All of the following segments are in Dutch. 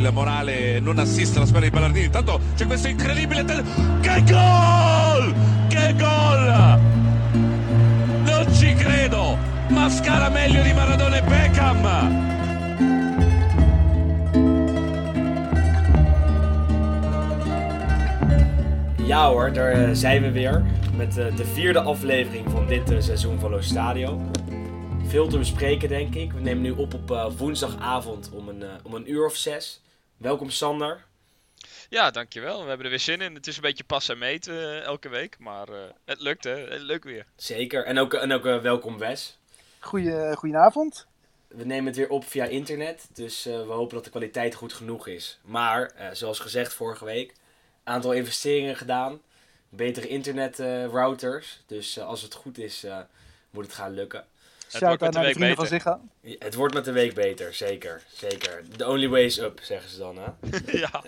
il morale non assiste alla squadra di Ballardini. Intanto c'è questo incredibile... Che gol! Che gol! Non ci credo! Mascara meglio di Maradona e Beckham! Ja hoor, daar eh, zijn we weer met eh, de vierde aflevering van dit eh, seizoen van Lo Stadio. Veel te bespreken denk ik. We nemen nu op op woensdagavond om een, om een uur of zes. Welkom Sander. Ja, dankjewel. We hebben er weer zin in. Het is een beetje pas en meten elke week, maar het lukt hè. Het lukt weer. Zeker. En ook, en ook welkom Wes. Goeie, goedenavond. We nemen het weer op via internet, dus we hopen dat de kwaliteit goed genoeg is. Maar, zoals gezegd vorige week, aantal investeringen gedaan. Betere internetrouters. dus uh, als het goed is, uh, moet het gaan lukken. Het wordt met de week beter. Van Ziggo. Het wordt met de week beter, zeker. Zeker. The only way is up, zeggen ze dan. Hè? ja.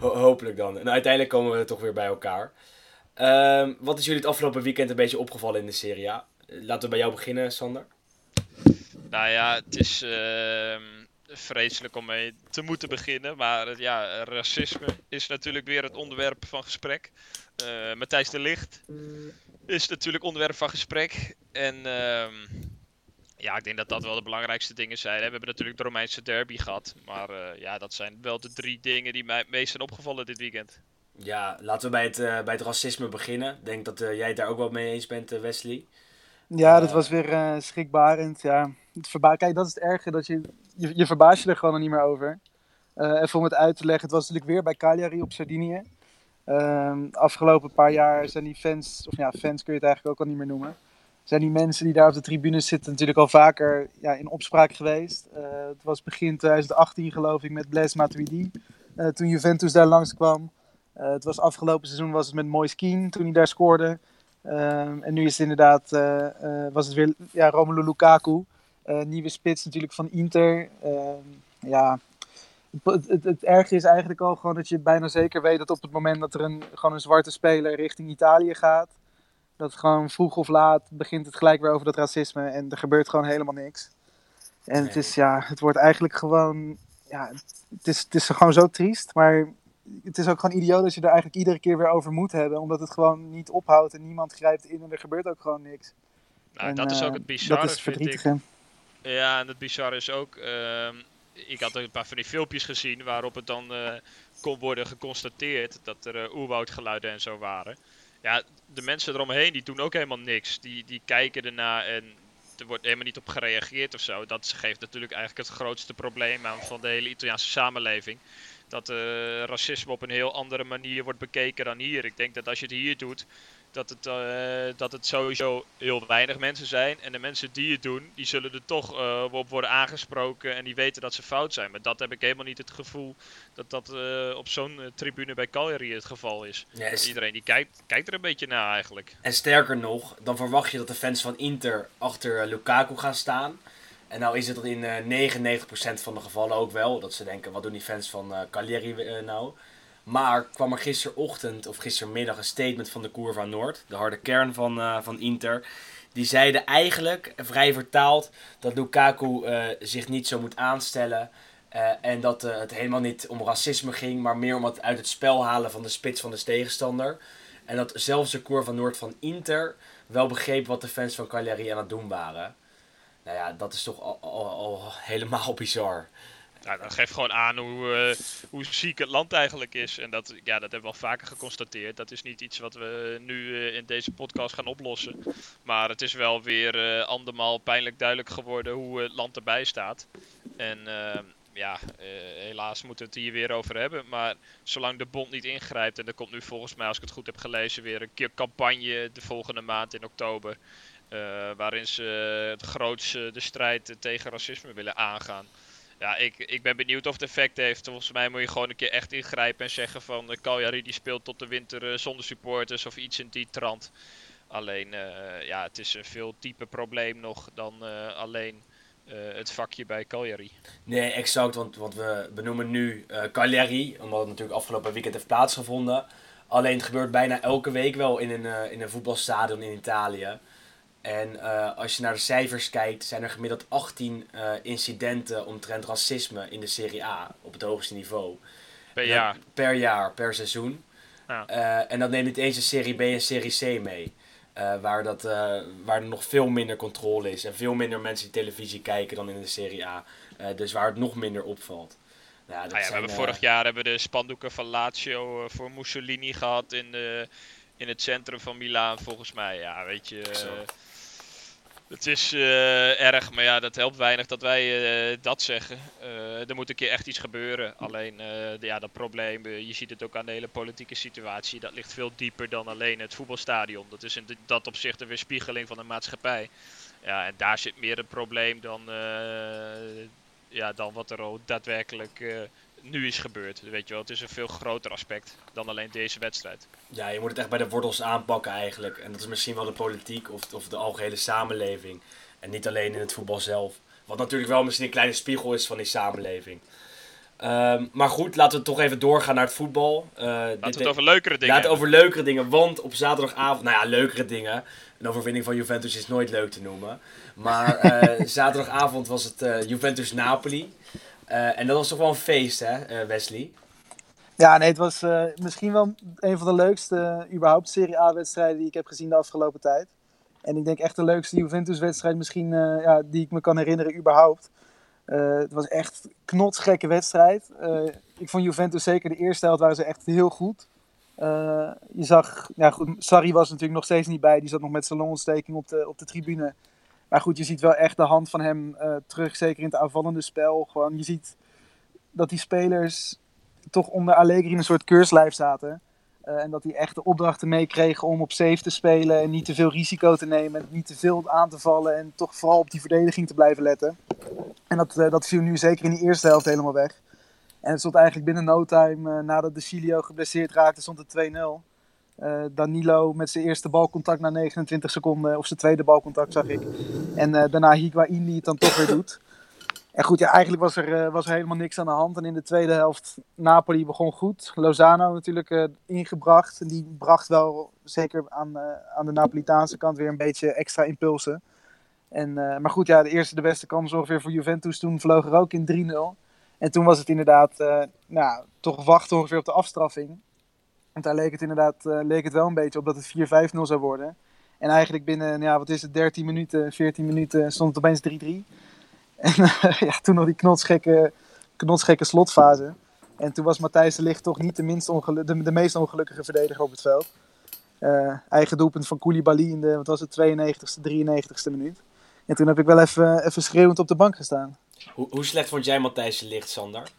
Hopelijk dan. En uiteindelijk komen we toch weer bij elkaar. Um, wat is jullie het afgelopen weekend een beetje opgevallen in de Serie A? Laten we bij jou beginnen, Sander. Nou ja, het is... Uh vreselijk om mee te moeten beginnen. Maar ja, racisme is natuurlijk weer het onderwerp van gesprek. Uh, Matthijs de Licht is natuurlijk onderwerp van gesprek. En uh, ja, ik denk dat dat wel de belangrijkste dingen zijn. We hebben natuurlijk de Romeinse derby gehad. Maar uh, ja, dat zijn wel de drie dingen die mij het meest zijn opgevallen dit weekend. Ja, laten we bij het, uh, bij het racisme beginnen. Ik denk dat jij het daar ook wel mee eens bent, Wesley. Ja, dat was weer schrikbarend. Ja. Het verba Kijk, dat is het erge, dat je je, je verbaast je er gewoon niet meer over. Uh, even om het uit te leggen, het was natuurlijk weer bij Cagliari op Sardinië. Uh, afgelopen paar jaar zijn die fans, of ja, fans kun je het eigenlijk ook al niet meer noemen. Zijn die mensen die daar op de tribunes zitten natuurlijk al vaker ja, in opspraak geweest. Uh, het was begin 2018 geloof ik met Blaise Matuidi, uh, toen Juventus daar langskwam. het was afgelopen seizoen was het met Moise Keane toen hij daar scoorde. Ehm, en nu is het inderdaad, was het weer ja, Romelu Lukaku. Uh, nieuwe spits natuurlijk van Inter. Uh, ja, het, het, het, erge is eigenlijk al gewoon dat je bijna zeker weet dat op het moment dat er een, gewoon een zwarte speler richting Italië gaat, dat gewoon vroeg of laat begint het gelijk weer over dat racisme en er gebeurt gewoon helemaal niks. En het is, ja, het wordt eigenlijk gewoon, ja, het is, het is gewoon zo triest, maar het is ook gewoon idioot dat je er eigenlijk iedere keer weer over moet hebben, omdat het gewoon niet ophoudt en niemand grijpt in en er gebeurt ook gewoon niks. Nou, en, dat is ook het eh, bizarre, dat is verdrietig. Ja, en het bizarre is ook, uh, ik had een paar van die filmpjes gezien waarop het dan uh, kon worden geconstateerd dat er uh, oerwoudgeluiden en zo waren. Ja, de mensen eromheen die doen ook helemaal niks. Die, die kijken ernaar en er wordt helemaal niet op gereageerd of zo. Dat geeft natuurlijk eigenlijk het grootste probleem aan van de hele Italiaanse samenleving. Dat uh, racisme op een heel andere manier wordt bekeken dan hier. Ik denk dat als je het hier doet, dat het, uh, dat het sowieso heel weinig mensen zijn. En de mensen die het doen, die zullen er toch uh, op worden aangesproken en die weten dat ze fout zijn. Maar dat heb ik helemaal niet het gevoel dat dat uh, op zo'n tribune bij Cagliari het geval is. Yes. Iedereen die kijkt, kijkt er een beetje naar eigenlijk. En sterker nog, dan verwacht je dat de fans van Inter achter Lukaku gaan staan. En nou is het dat in 99% van de gevallen ook wel. Dat ze denken, wat doen die fans van Cagliari nou? Maar kwam er gisterochtend of gistermiddag een statement van de van Noord, de harde kern van, uh, van Inter. Die zeiden eigenlijk, vrij vertaald, dat Lukaku uh, zich niet zo moet aanstellen. Uh, en dat het helemaal niet om racisme ging, maar meer om het uit het spel halen van de spits van de tegenstander. En dat zelfs de van Noord van Inter wel begreep wat de fans van Cagliari aan het doen waren. Nou ja, dat is toch al, al helemaal bizar. Nou, dat geeft gewoon aan hoe, uh, hoe ziek het land eigenlijk is. En dat, ja, dat hebben we al vaker geconstateerd. Dat is niet iets wat we nu uh, in deze podcast gaan oplossen. Maar het is wel weer uh, andermaal pijnlijk duidelijk geworden hoe het land erbij staat. En ehm, ja, helaas moeten we het hier weer over hebben. Maar zolang de bond niet ingrijpt, en er komt nu volgens mij, als ik het goed heb gelezen, weer een keer campagne de volgende maand in oktober. waarin ze het grootste de strijd tegen racisme willen aangaan. Ja, ik, ik ben benieuwd of het effect heeft. Volgens mij moet je gewoon een keer echt ingrijpen en zeggen van... Uh, Cagliari die speelt tot de winter uh, zonder supporters of iets in die trant. Alleen, uh, ja, het is een veel dieper probleem nog dan alleen het vakje bij Cagliari. Nee, exact, want, want we benoemen nu Cagliari, omdat het natuurlijk afgelopen weekend heeft plaatsgevonden. Alleen het gebeurt bijna elke week wel in een, in een voetbalstadion in Italië. En als je naar de cijfers kijkt, zijn er gemiddeld 18 incidenten omtrent racisme in de Serie A op het hoogste niveau. Per jaar? per jaar, per seizoen. Ja. en dat neemt niet eens een Serie B en Serie C mee. waar, dat, waar er nog veel minder controle is en veel minder mensen die televisie kijken dan in de Serie A. dus waar het nog minder opvalt. Dat ah ja, we hebben vorig jaar hebben de spandoeken van Lazio voor Mussolini gehad in de in het centrum van Milaan, volgens mij. Ja, weet je. Het is uh, erg, maar ja, dat helpt weinig dat wij uh, dat zeggen. Uh, er moet een keer echt iets gebeuren. Alleen, ja, dat probleem, je ziet het ook aan de hele politieke situatie. Dat ligt veel dieper dan alleen het voetbalstadion. Dat is in dat opzicht een weerspiegeling van de maatschappij. Ja, en daar zit meer een probleem dan, ja, dan wat er ook daadwerkelijk nu is gebeurd. Weet je wel, het is een veel groter aspect dan alleen deze wedstrijd. Ja, je moet het echt bij de wortels aanpakken eigenlijk. En dat is misschien wel de politiek of, of de algehele samenleving. En niet alleen in het voetbal zelf. Wat natuurlijk wel misschien een kleine spiegel is van die samenleving. Ehm, maar goed, laten we toch even doorgaan naar het voetbal. Uh, laten we het over leukere dingen Laten we over leukere dingen. Want op zaterdagavond, nou ja, leukere dingen. Een overwinning van Juventus is nooit leuk te noemen. Maar uh, zaterdagavond was het uh, Juventus-Napoli. Eh, en dat was toch wel een feest, hè, eh, Wesley? Ja, nee, het was eh, misschien wel een van de leukste überhaupt Serie A-wedstrijden die ik heb gezien de afgelopen tijd. En ik denk echt de leukste Juventus-wedstrijd misschien ja, die ik me kan herinneren überhaupt. het was echt een knotsgekke wedstrijd. ik vond Juventus zeker de eerste helft waren ze echt heel goed. je zag, ja goed, Sarri was natuurlijk nog steeds niet bij. Die zat nog met zijn longontsteking op de, op de tribune. Maar goed, je ziet wel echt de hand van hem uh, terug, zeker in het aanvallende spel. Gewoon, je ziet dat die spelers toch onder Allegri in een soort keurslijf zaten. Uh, en dat hij echt de opdrachten meekregen om op safe te spelen en niet te veel risico te nemen. En niet te veel aan te vallen en toch vooral op die verdediging te blijven letten. En dat, uh, dat viel nu zeker in die eerste helft helemaal weg. En het stond eigenlijk binnen no time, nadat de Cilio geblesseerd raakte, stond het 2-0. Uh, Danilo met zijn eerste balcontact na 29 seconden, of zijn tweede balcontact zag ik. En uh, daarna Higuain die het dan toch weer doet. En goed, ja, eigenlijk was er, uh, was er helemaal niks aan de hand. En in de tweede helft, Napoli begon goed. Lozano natuurlijk ingebracht. En die bracht wel, zeker aan, aan de Napolitaanse kant, weer een beetje extra impulsen. En, maar goed, ja, de eerste de beste kans ongeveer voor Juventus. Toen vloog er ook in 3-0. En toen was het inderdaad, nou, toch wachten ongeveer op de afstraffing. Daar leek het inderdaad uh, leek het wel een beetje op dat het 4-5-0 zou worden. En eigenlijk binnen, ja, wat is het, 13 minuten, 14 minuten stond het opeens 3-3. En uh, ja, toen nog die knotsgekke, knotsgekke slotfase. En toen was Matthijs de Ligt toch niet de, minst de, de meest ongelukkige verdediger op het veld. Uh, eigen doelpunt van Koulibaly in de, wat was het, 92ste, 93ste minuut. En toen heb ik wel even, even schreeuwend op de bank gestaan. Hoe, hoe slecht vond jij Matthijs de Ligt, Sander?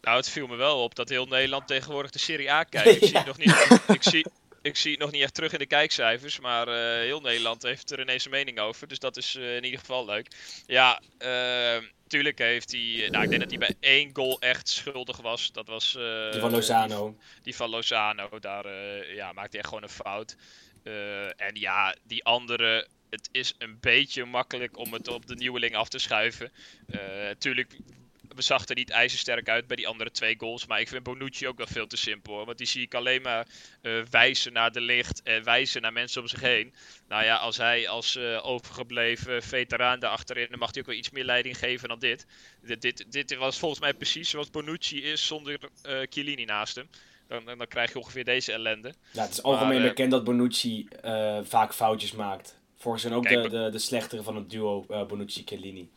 Nou, het viel me wel op dat heel Nederland tegenwoordig de Serie A kijkt. Ik, zie, het nog niet, ik, zie, ik zie het nog niet echt terug in de kijkcijfers, maar uh, heel Nederland heeft er ineens een mening over. Dus dat is uh, in ieder geval leuk. Ja, uh, tuurlijk heeft hij. Nou, ik denk dat hij bij één goal echt schuldig was. Dat was. die van Lozano. Die, die van Lozano. Daar ja, maakte hij echt gewoon een fout. en ja, die andere het is een beetje makkelijk om het op de nieuweling af te schuiven. Natuurlijk we zag er niet ijzersterk uit bij die andere twee goals. Maar ik vind Bonucci ook wel veel te simpel. Hoor. Want die zie ik alleen maar uh, wijzen naar de licht en wijzen naar mensen om zich heen. Nou ja, als hij als uh, overgebleven veteraan daarachterin, dan mag hij ook wel iets meer leiding geven dan dit. Dit, dit, dit was volgens mij precies zoals Bonucci is zonder uh, Chiellini naast hem. Dan, dan, krijg je ongeveer deze ellende. Ja, het is algemeen bekend dat Bonucci vaak foutjes maakt. Volgens hen ook de, de, de slechtere van het duo Bonucci-Chiellini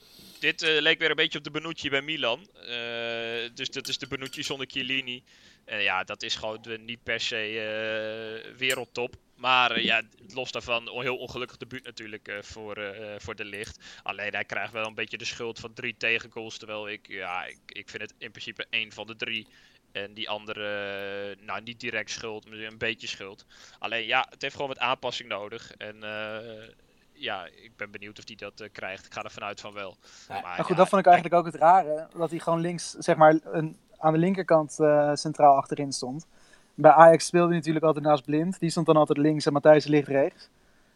dit uh, leek weer een beetje op de Benucci bij Milan. Uh, dus dat is de Benucci zonder Chiellini. En ja, dat is gewoon niet per se uh, wereldtop. Maar ja, los daarvan, heel ongelukkig debuut natuurlijk voor, voor de licht. Alleen hij krijgt wel een beetje de schuld van drie tegengoals. Terwijl ik, ja, ik, ik vind het in principe één van de drie. En die andere, nou niet direct schuld, maar een beetje schuld. Alleen ja, het heeft gewoon wat aanpassing nodig. En ja, ik ben benieuwd of hij dat uh, krijgt. Ik ga er vanuit van wel. maar, maar, goed, dat vond ik eigenlijk ook het rare. Dat hij gewoon links, zeg maar, een, aan de linkerkant uh, centraal achterin stond. Bij Ajax speelde hij natuurlijk altijd naast Blind. Die stond dan altijd links en Matthijs ligt rechts.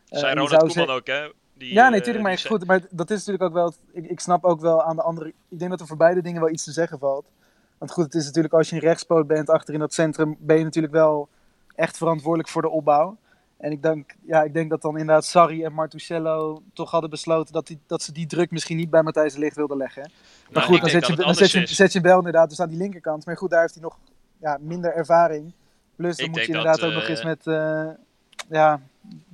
Uh, Zijn Ronald Koeman ook, hè? Die, ja, nee, natuurlijk, maar is goed. Maar dat is natuurlijk ook wel. Ik, ik snap ook wel aan de andere. Ik denk dat er voor beide dingen wel iets te zeggen valt. Want goed, het is natuurlijk als je een rechtspoot bent achter in dat centrum, ben je natuurlijk wel echt verantwoordelijk voor de opbouw. En ik denk, ja, ik denk dat dan inderdaad Sarri en Martucello toch hadden besloten dat, die, dat ze die druk misschien niet bij Matthijs de Licht wilden leggen. Maar Nou, goed, dan, zet je, dan zet, je, zet je inderdaad dus aan die linkerkant. Maar goed, daar heeft hij nog ja, minder ervaring. Plus dan Ik moet je inderdaad dat, ook nog eh, eens met... eh, ja,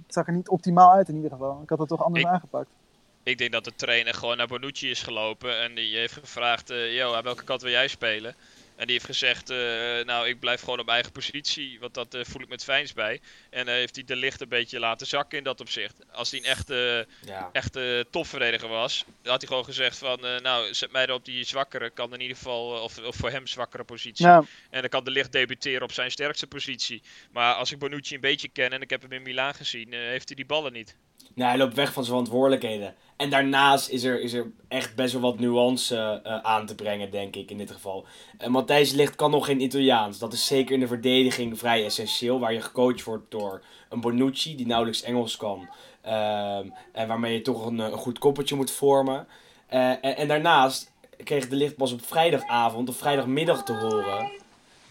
het zag er niet optimaal uit in ieder geval. Ik had het toch anders Ik- aangepakt. Ik denk dat de trainer gewoon naar Bonucci is gelopen en die heeft gevraagd, eh yo, aan welke kant wil jij spelen? En die heeft gezegd, eh, nou ik blijf gewoon op mijn eigen positie, want dat eh, voel ik met Fijns bij. En dan heeft hij de licht een beetje laten zakken in dat opzicht. Als hij een echte, Ja. echte topverdediger was, dan had hij gewoon gezegd van, eh, nou zet mij er op die zwakkere, kan in ieder geval, of, of voor hem zwakkere positie. Ja, En dan kan de licht debuteren op zijn sterkste positie. Maar als ik Bonucci een beetje ken en ik heb hem in Milaan gezien, heeft hij die ballen niet. Nou, hij loopt weg van zijn verantwoordelijkheden. En daarnaast is er, is er echt best wel wat nuance eh, aan te brengen, denk ik, in dit geval. Uh, Matthijs Licht kan nog geen Italiaans. Dat is zeker in de verdediging vrij essentieel. Waar je gecoacht wordt door een Bonucci, die nauwelijks Engels kan. Ehm, en waarmee je toch een, eh, een goed koppeltje moet vormen. En, en daarnaast kreeg de Licht pas op vrijdagavond of vrijdagmiddag te horen...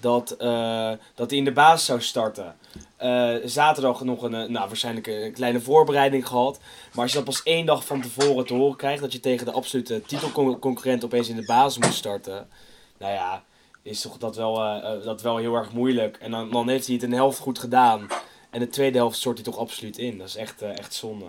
Dat, eh, dat hij in de basis zou starten. Eh, zaterdag nog een, eh, nou, waarschijnlijk een kleine voorbereiding gehad. Maar als je dat pas één dag van tevoren te horen krijgt, dat je tegen de absolute titelconcurrent opeens in de basis moet starten. Nou ja, is toch dat wel, dat wel heel erg moeilijk. En dan, dan heeft hij het een helft goed gedaan. En de tweede helft stort hij toch absoluut in. Dat is echt, echt zonde.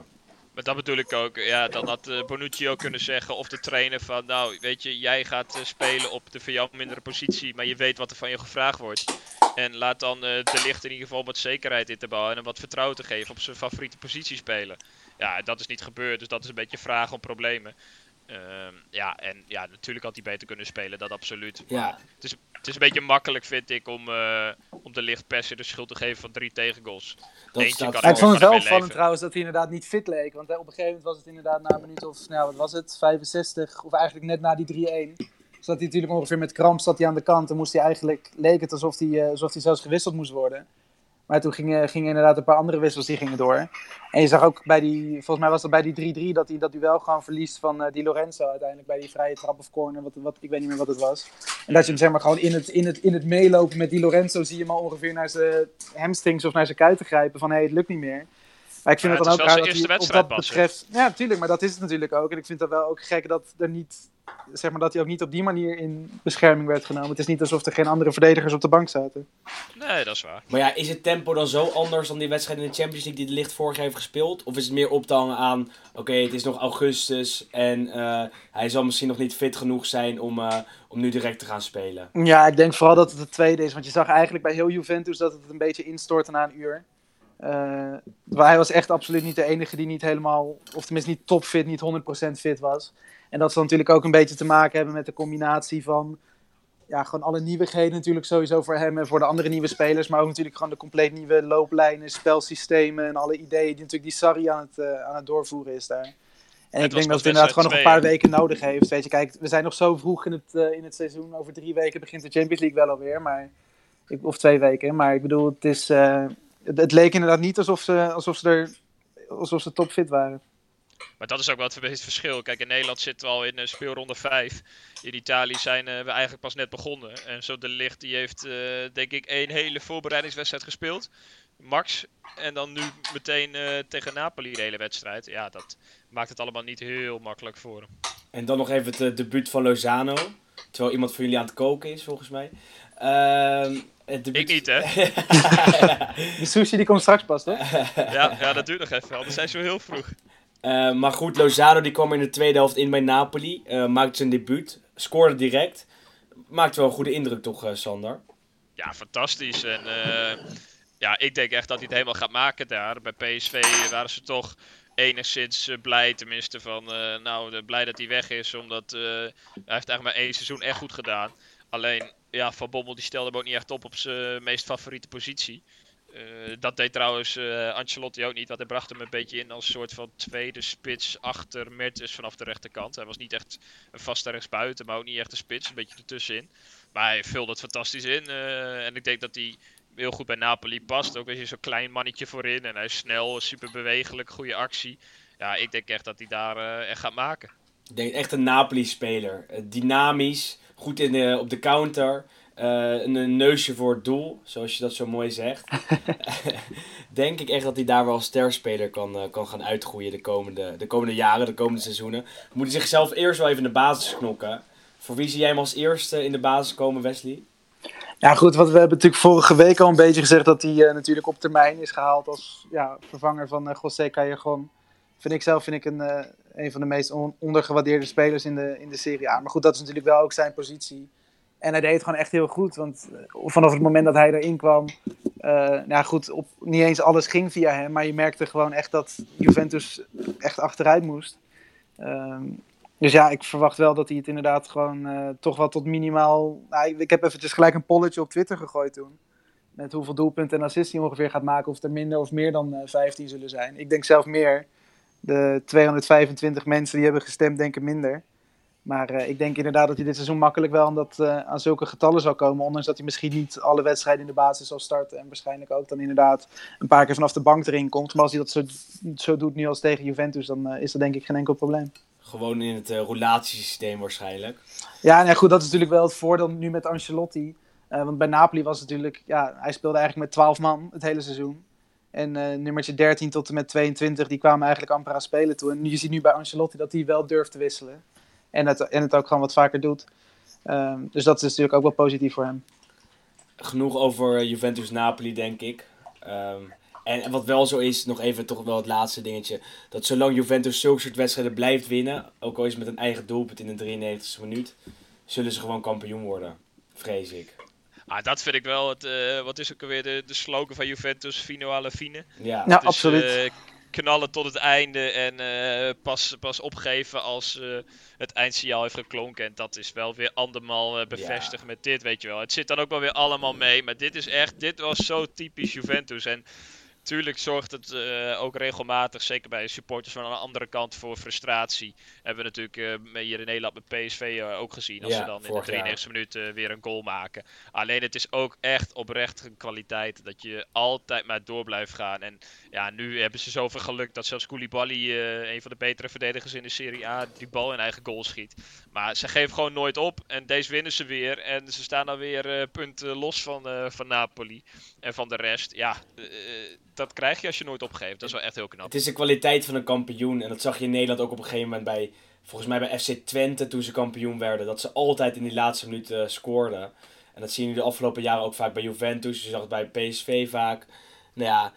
Maar dat bedoel ik ook. Ja, dan had eh, Bonucci ook kunnen zeggen, of de trainer van, nou, weet je, jij gaat eh, spelen op de voor jou mindere positie, maar je weet wat er van je gevraagd wordt. En laat dan eh, de licht in ieder geval wat zekerheid in te bouwen en hem wat vertrouwen te geven op zijn favoriete positie spelen. Ja, dat is niet gebeurd, dus dat is een beetje vragen om problemen. Ehm, ja, en ja, natuurlijk had hij beter kunnen spelen, dat absoluut. Ja, Het is, het is een beetje makkelijk, vind ik, om, eh, om de licht persen de schuld te geven van drie tegengoals. dat Eentje staat kan Ja, ik vond het wel opvallend trouwens dat hij inderdaad niet fit leek. Want eh, op een gegeven moment was het inderdaad na een minuut of, nou wat was het, 65. Of eigenlijk net na die 3-1. Zat hij natuurlijk ongeveer met kramp zat hij aan de kant. En moest hij eigenlijk, leek het alsof hij, eh, alsof hij zelfs gewisseld moest worden. Maar toen gingen, gingen inderdaad een paar andere wissels die gingen door. En je zag ook bij die, volgens mij was dat bij die 3-3, dat hij dat duel gewoon verliest van eh, Di Lorenzo uiteindelijk. Bij die vrije trap of corner, wat, wat, ik weet niet meer wat het was. En dat je hem zeg maar gewoon in het, in het, in het meelopen met Di Lorenzo zie je hem al ongeveer naar zijn hamstrings of naar zijn kuiten grijpen. Van hé, hey, het lukt niet meer. Maar ik vind Maar het dan ook raar dat eerste hij op dat betreft... Ja, natuurlijk, maar dat is het natuurlijk ook. En ik vind het wel ook gek dat er niet... Zeg maar dat hij ook niet op die manier in bescherming werd genomen. Het is niet alsof er geen andere verdedigers op de bank zaten. Nee, dat is waar. Maar ja, is het tempo dan zo anders dan die wedstrijd in de Champions League die de licht vorig jaar heeft gespeeld? Of is het meer op te hangen aan, oké, het is nog augustus en eh, hij zal misschien nog niet fit genoeg zijn om, eh, om nu direct te gaan spelen? Ja, ik denk vooral dat het het tweede is. Want je zag eigenlijk bij heel Juventus dat het een beetje instortte na een uur. Eh, maar hij was echt absoluut niet de enige die niet helemaal, of tenminste niet topfit, niet 100% fit was. En dat zal natuurlijk ook een beetje te maken hebben met de combinatie van ja, gewoon alle nieuwigheden natuurlijk sowieso voor hem en voor de andere nieuwe spelers. Maar ook natuurlijk gewoon de compleet nieuwe looplijnen, spelsystemen en alle ideeën die natuurlijk die Sarri aan het, eh, aan het doorvoeren is daar. En Het ik denk dat het inderdaad gewoon nog een paar weken nodig heeft. Weet je, kijk, we zijn nog zo vroeg in het, eh, in het seizoen. Over drie weken begint de Champions League wel alweer. Maar, ik, of twee weken. Maar ik bedoel, het, is, eh, het, het leek inderdaad niet alsof ze, alsof ze, er, alsof ze topfit waren. Maar dat is ook wat het verschil. Kijk, in Nederland zitten we al in eh, speelronde 5. In Italië zijn eh, we eigenlijk pas net begonnen. En zo de licht die heeft, eh, denk ik, één hele voorbereidingswedstrijd gespeeld. Max. En dan nu meteen eh, tegen Napoli de hele wedstrijd. Ja, dat maakt het allemaal niet heel makkelijk voor hem. En dan nog even het debuut van Lozano. Terwijl iemand van jullie aan het koken is, volgens mij. Ehm, het debuut... Ik niet, hè? De sushi die komt straks pas, toch? Ja, ja dat duurt nog even. Anders zijn ze wel heel vroeg. Eh, maar goed, Lozano die kwam in de tweede helft in bij Napoli. eh, maakte zijn debuut. Scoorde direct. Maakte wel een goede indruk toch, eh, Sander? Ja, fantastisch. En ja, ik denk echt dat hij het helemaal gaat maken daar. Bij PSV waren ze toch enigszins blij, tenminste van, nou, blij dat hij weg is, omdat hij heeft eigenlijk maar één seizoen echt goed gedaan. Alleen, ja, Van Bommel die stelde hem ook niet echt op op zijn meest favoriete positie. Eh, dat deed trouwens eh Ancelotti ook niet, want hij bracht hem een beetje in als soort van tweede spits achter Mertens vanaf de rechterkant. Hij was niet echt een vaste rechtsbuiten, maar ook niet echt een spits, een beetje ertussenin. Maar hij vulde het fantastisch in eh, en ik denk dat hij heel goed bij Napoli past. Ook weer zo'n klein mannetje voorin en hij is snel, super bewegelijk, goede actie. Ja, ik denk echt dat hij daar echt gaat maken. Ik denk echt een Napoli-speler. Dynamisch, goed in op de counter. Eh, een neusje voor het doel, zoals je dat zo mooi zegt. denk ik echt dat hij daar wel als sterspeler kan, eh, kan gaan uitgroeien de komende, de komende jaren, de komende seizoenen. Moet hij zichzelf eerst wel even in de basis knokken. Voor wie zie jij hem als eerste in de basis komen, Wesley? Ja, goed, want we hebben natuurlijk vorige week al een beetje gezegd dat hij uh, natuurlijk op termijn is gehaald als ja, vervanger van uh, José Callejon. Vind ik zelf vind ik een, uh, een van de meest on ondergewaardeerde spelers in de, in de Serie A. Maar goed, dat is natuurlijk wel ook zijn positie. En hij deed het gewoon echt heel goed. Want vanaf het moment dat hij erin kwam, nou goed, op, niet eens alles ging via hem. Maar je merkte gewoon echt dat Juventus echt achteruit moest. Ehm, dus ja, ik verwacht wel dat hij het inderdaad gewoon uh, toch wel tot minimaal. Nou, ik, heb even dus gelijk een polletje op Twitter gegooid toen. Met hoeveel doelpunten en assists hij ongeveer gaat maken. Of er minder of meer dan uh, 15 zullen zijn. Ik denk zelf meer. De 225 mensen die hebben gestemd, denken minder. Maar uh, ik denk inderdaad dat hij dit seizoen makkelijk wel aan, dat, uh, aan zulke getallen zal komen. Ondanks dat hij misschien niet alle wedstrijden in de basis zal starten. En waarschijnlijk ook dan inderdaad een paar keer vanaf de bank erin komt. Maar als hij dat zo, zo doet nu als tegen Juventus, dan uh, is dat denk ik geen enkel probleem. Gewoon in het roulatiesysteem waarschijnlijk. Ja, nee, goed, dat is natuurlijk wel het voordeel nu met Ancelotti. Want bij Napoli was het natuurlijk, ja, hij speelde eigenlijk met 12 man het hele seizoen. En uh, nummertje 13 tot en met 22, die kwamen eigenlijk amper aan spelen toe. En je ziet nu bij Ancelotti dat hij wel durft te wisselen. En het, en het ook gewoon wat vaker doet. Um, dus dat is natuurlijk ook wel positief voor hem. Genoeg over Juventus-Napoli, denk ik. Um, en wat wel zo is, nog even toch wel het laatste dingetje. Dat zolang Juventus zulke soort wedstrijden blijft winnen, ook al is het met een eigen doelpunt in de 93e minuut, zullen ze gewoon kampioen worden. Vrees ik. Ah, dat vind ik wel het, uh, wat is ook alweer de, de slogan van Juventus, Fino alla fine. Ja, dus, absoluut. Uh, knallen tot het einde en uh, pas, pas opgeven als het eindsignaal heeft geklonken. En dat is wel weer andermaal bevestigd ja. met dit, weet je wel. Het zit dan ook wel weer allemaal mee, maar dit is echt, dit was zo typisch Juventus. En Tuurlijk zorgt het uh, ook regelmatig, zeker bij supporters van de andere kant, voor frustratie. Hebben we natuurlijk uh, hier in Nederland met PSV uh, ook gezien. Als ja, ze dan in de 93 minuten weer een goal maken. Alleen het is ook echt oprecht een kwaliteit dat je altijd maar door blijft gaan. En ja, nu hebben ze zoveel geluk dat zelfs Koulibaly, een van de betere verdedigers in de Serie A, die bal in eigen goal schiet. Maar ze geven gewoon nooit op. En deze winnen ze weer. En ze staan dan weer punten los van, van Napoli. En van de rest. Ja, dat krijg je als je nooit opgeeft. Dat is wel echt heel knap. Het is de kwaliteit van een kampioen. En dat zag je in Nederland ook op een gegeven moment bij, volgens mij bij FC Twente toen ze kampioen werden. Dat ze altijd in die laatste minuten scoorden. En dat zien we de afgelopen jaren ook vaak bij Juventus. Je zag het bij PSV vaak. Nou ja,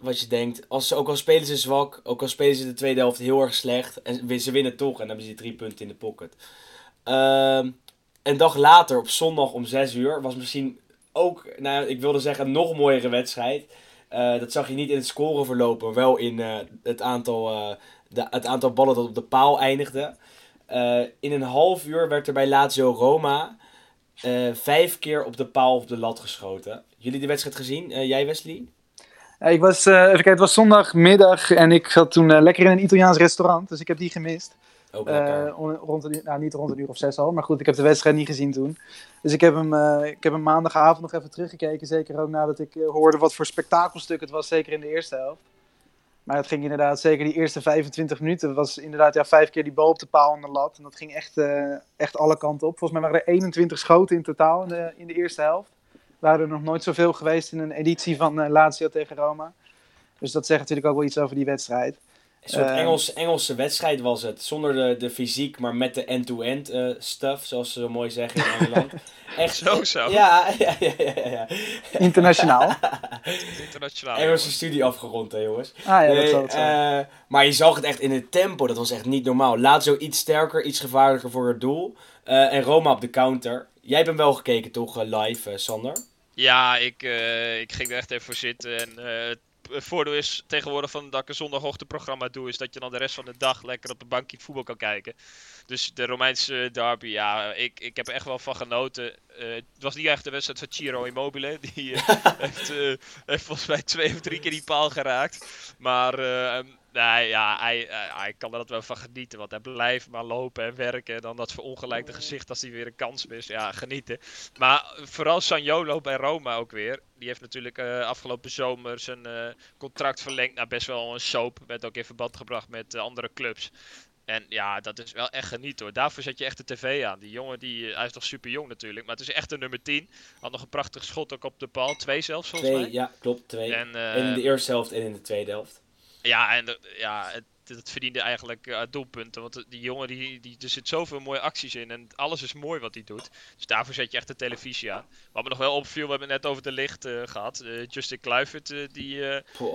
wat je denkt, als, ook al spelen ze zwak, ook al spelen ze de tweede helft heel erg slecht. En ze winnen toch en dan hebben ze drie punten in de pocket. Uh, een dag later, op zondag om 6 uur, was misschien ook, nou ik wilde zeggen, een nog mooiere wedstrijd. Uh, dat zag je niet in het scoreverloop, maar wel in uh, het, aantal, uh, de, het aantal ballen dat op de paal eindigde. in een half uur werd er bij Lazio Roma vijf keer op de paal op de lat geschoten. Jullie de wedstrijd gezien? jij Wesley? ik was, even kijken, het was zondagmiddag en ik zat toen lekker in een Italiaans restaurant, dus ik heb die gemist. Uh, rond nou, niet rond een uur of zes al, maar goed, ik heb de wedstrijd niet gezien toen. Dus ik heb hem, uh, ik heb hem maandagavond nog even teruggekeken. Zeker ook nadat ik uh, hoorde wat voor spektakelstuk het was, zeker in de eerste helft. Maar het ging inderdaad, zeker die eerste 25 minuten, was inderdaad ja, vijf keer die bal op de paal en de lat. En dat ging echt, echt alle kanten op. Volgens mij waren er 21 schoten in totaal in de, in de eerste helft. Waren er nog nooit zoveel geweest in een editie van Lazio tegen Roma. Dus dat zegt natuurlijk ook wel iets over die wedstrijd. Een soort uh, Engels, Engelse wedstrijd was het. Zonder de, de fysiek, maar met de end-to-end uh, stuff, zoals ze zo mooi zeggen in Engeland. Echt zo zo. Ja, ja, ja, ja. ja. Internationaal. Internationaal. Engelse studie afgerond, hè, jongens. Ah ja, nee, dat zal uh, Maar je zag het echt in het tempo, dat was echt niet normaal. Laat zo iets sterker, iets gevaarlijker voor het doel. en Roma op de counter. Jij hebt hem wel gekeken, toch, live, Sander? Ja, ik, ik ging er echt even voor zitten. En het voordeel is tegenwoordig van dat ik een zondagochtendprogramma doe, is dat je dan de rest van de dag lekker op de bankje voetbal kan kijken. Dus de Romeinse derby, ja, ik, ik heb er echt wel van genoten. Uh, het was niet echt de wedstrijd van Ciro Immobile. Die uh, heeft, uh, heeft, volgens mij twee of drie keer die paal geraakt. Maar nee, ja, hij, hij kan er dat wel van genieten. Want hij blijft maar lopen en werken. En dan dat verongelijkte gezicht als hij weer een kans mist. Ja, genieten. Maar vooral Sanjolo bij Roma ook weer. Die heeft natuurlijk afgelopen zomer zijn contract verlengd naar best wel een soap. Werd ook in verband gebracht met andere clubs. En ja, dat is wel echt geniet hoor. Daarvoor zet je echt de tv aan. Die jongen, die, hij is toch super jong natuurlijk. Maar het is echt een nummer 10. Had nog een prachtig schot ook op de bal. Twee zelfs volgens Twee, mij. ja, klopt. Twee. En, En, eh, in de eerste helft en in de tweede helft. Ja, en de- ja, het, het verdiende eigenlijk eh, doelpunten. Want die jongen, die, die, er zit zoveel mooie acties in. En alles is mooi wat hij doet. Dus daarvoor zet je echt de televisie aan. Wat me nog wel opviel, we hebben het net over de licht eh, gehad. Eh, Justin Kluivert, die, die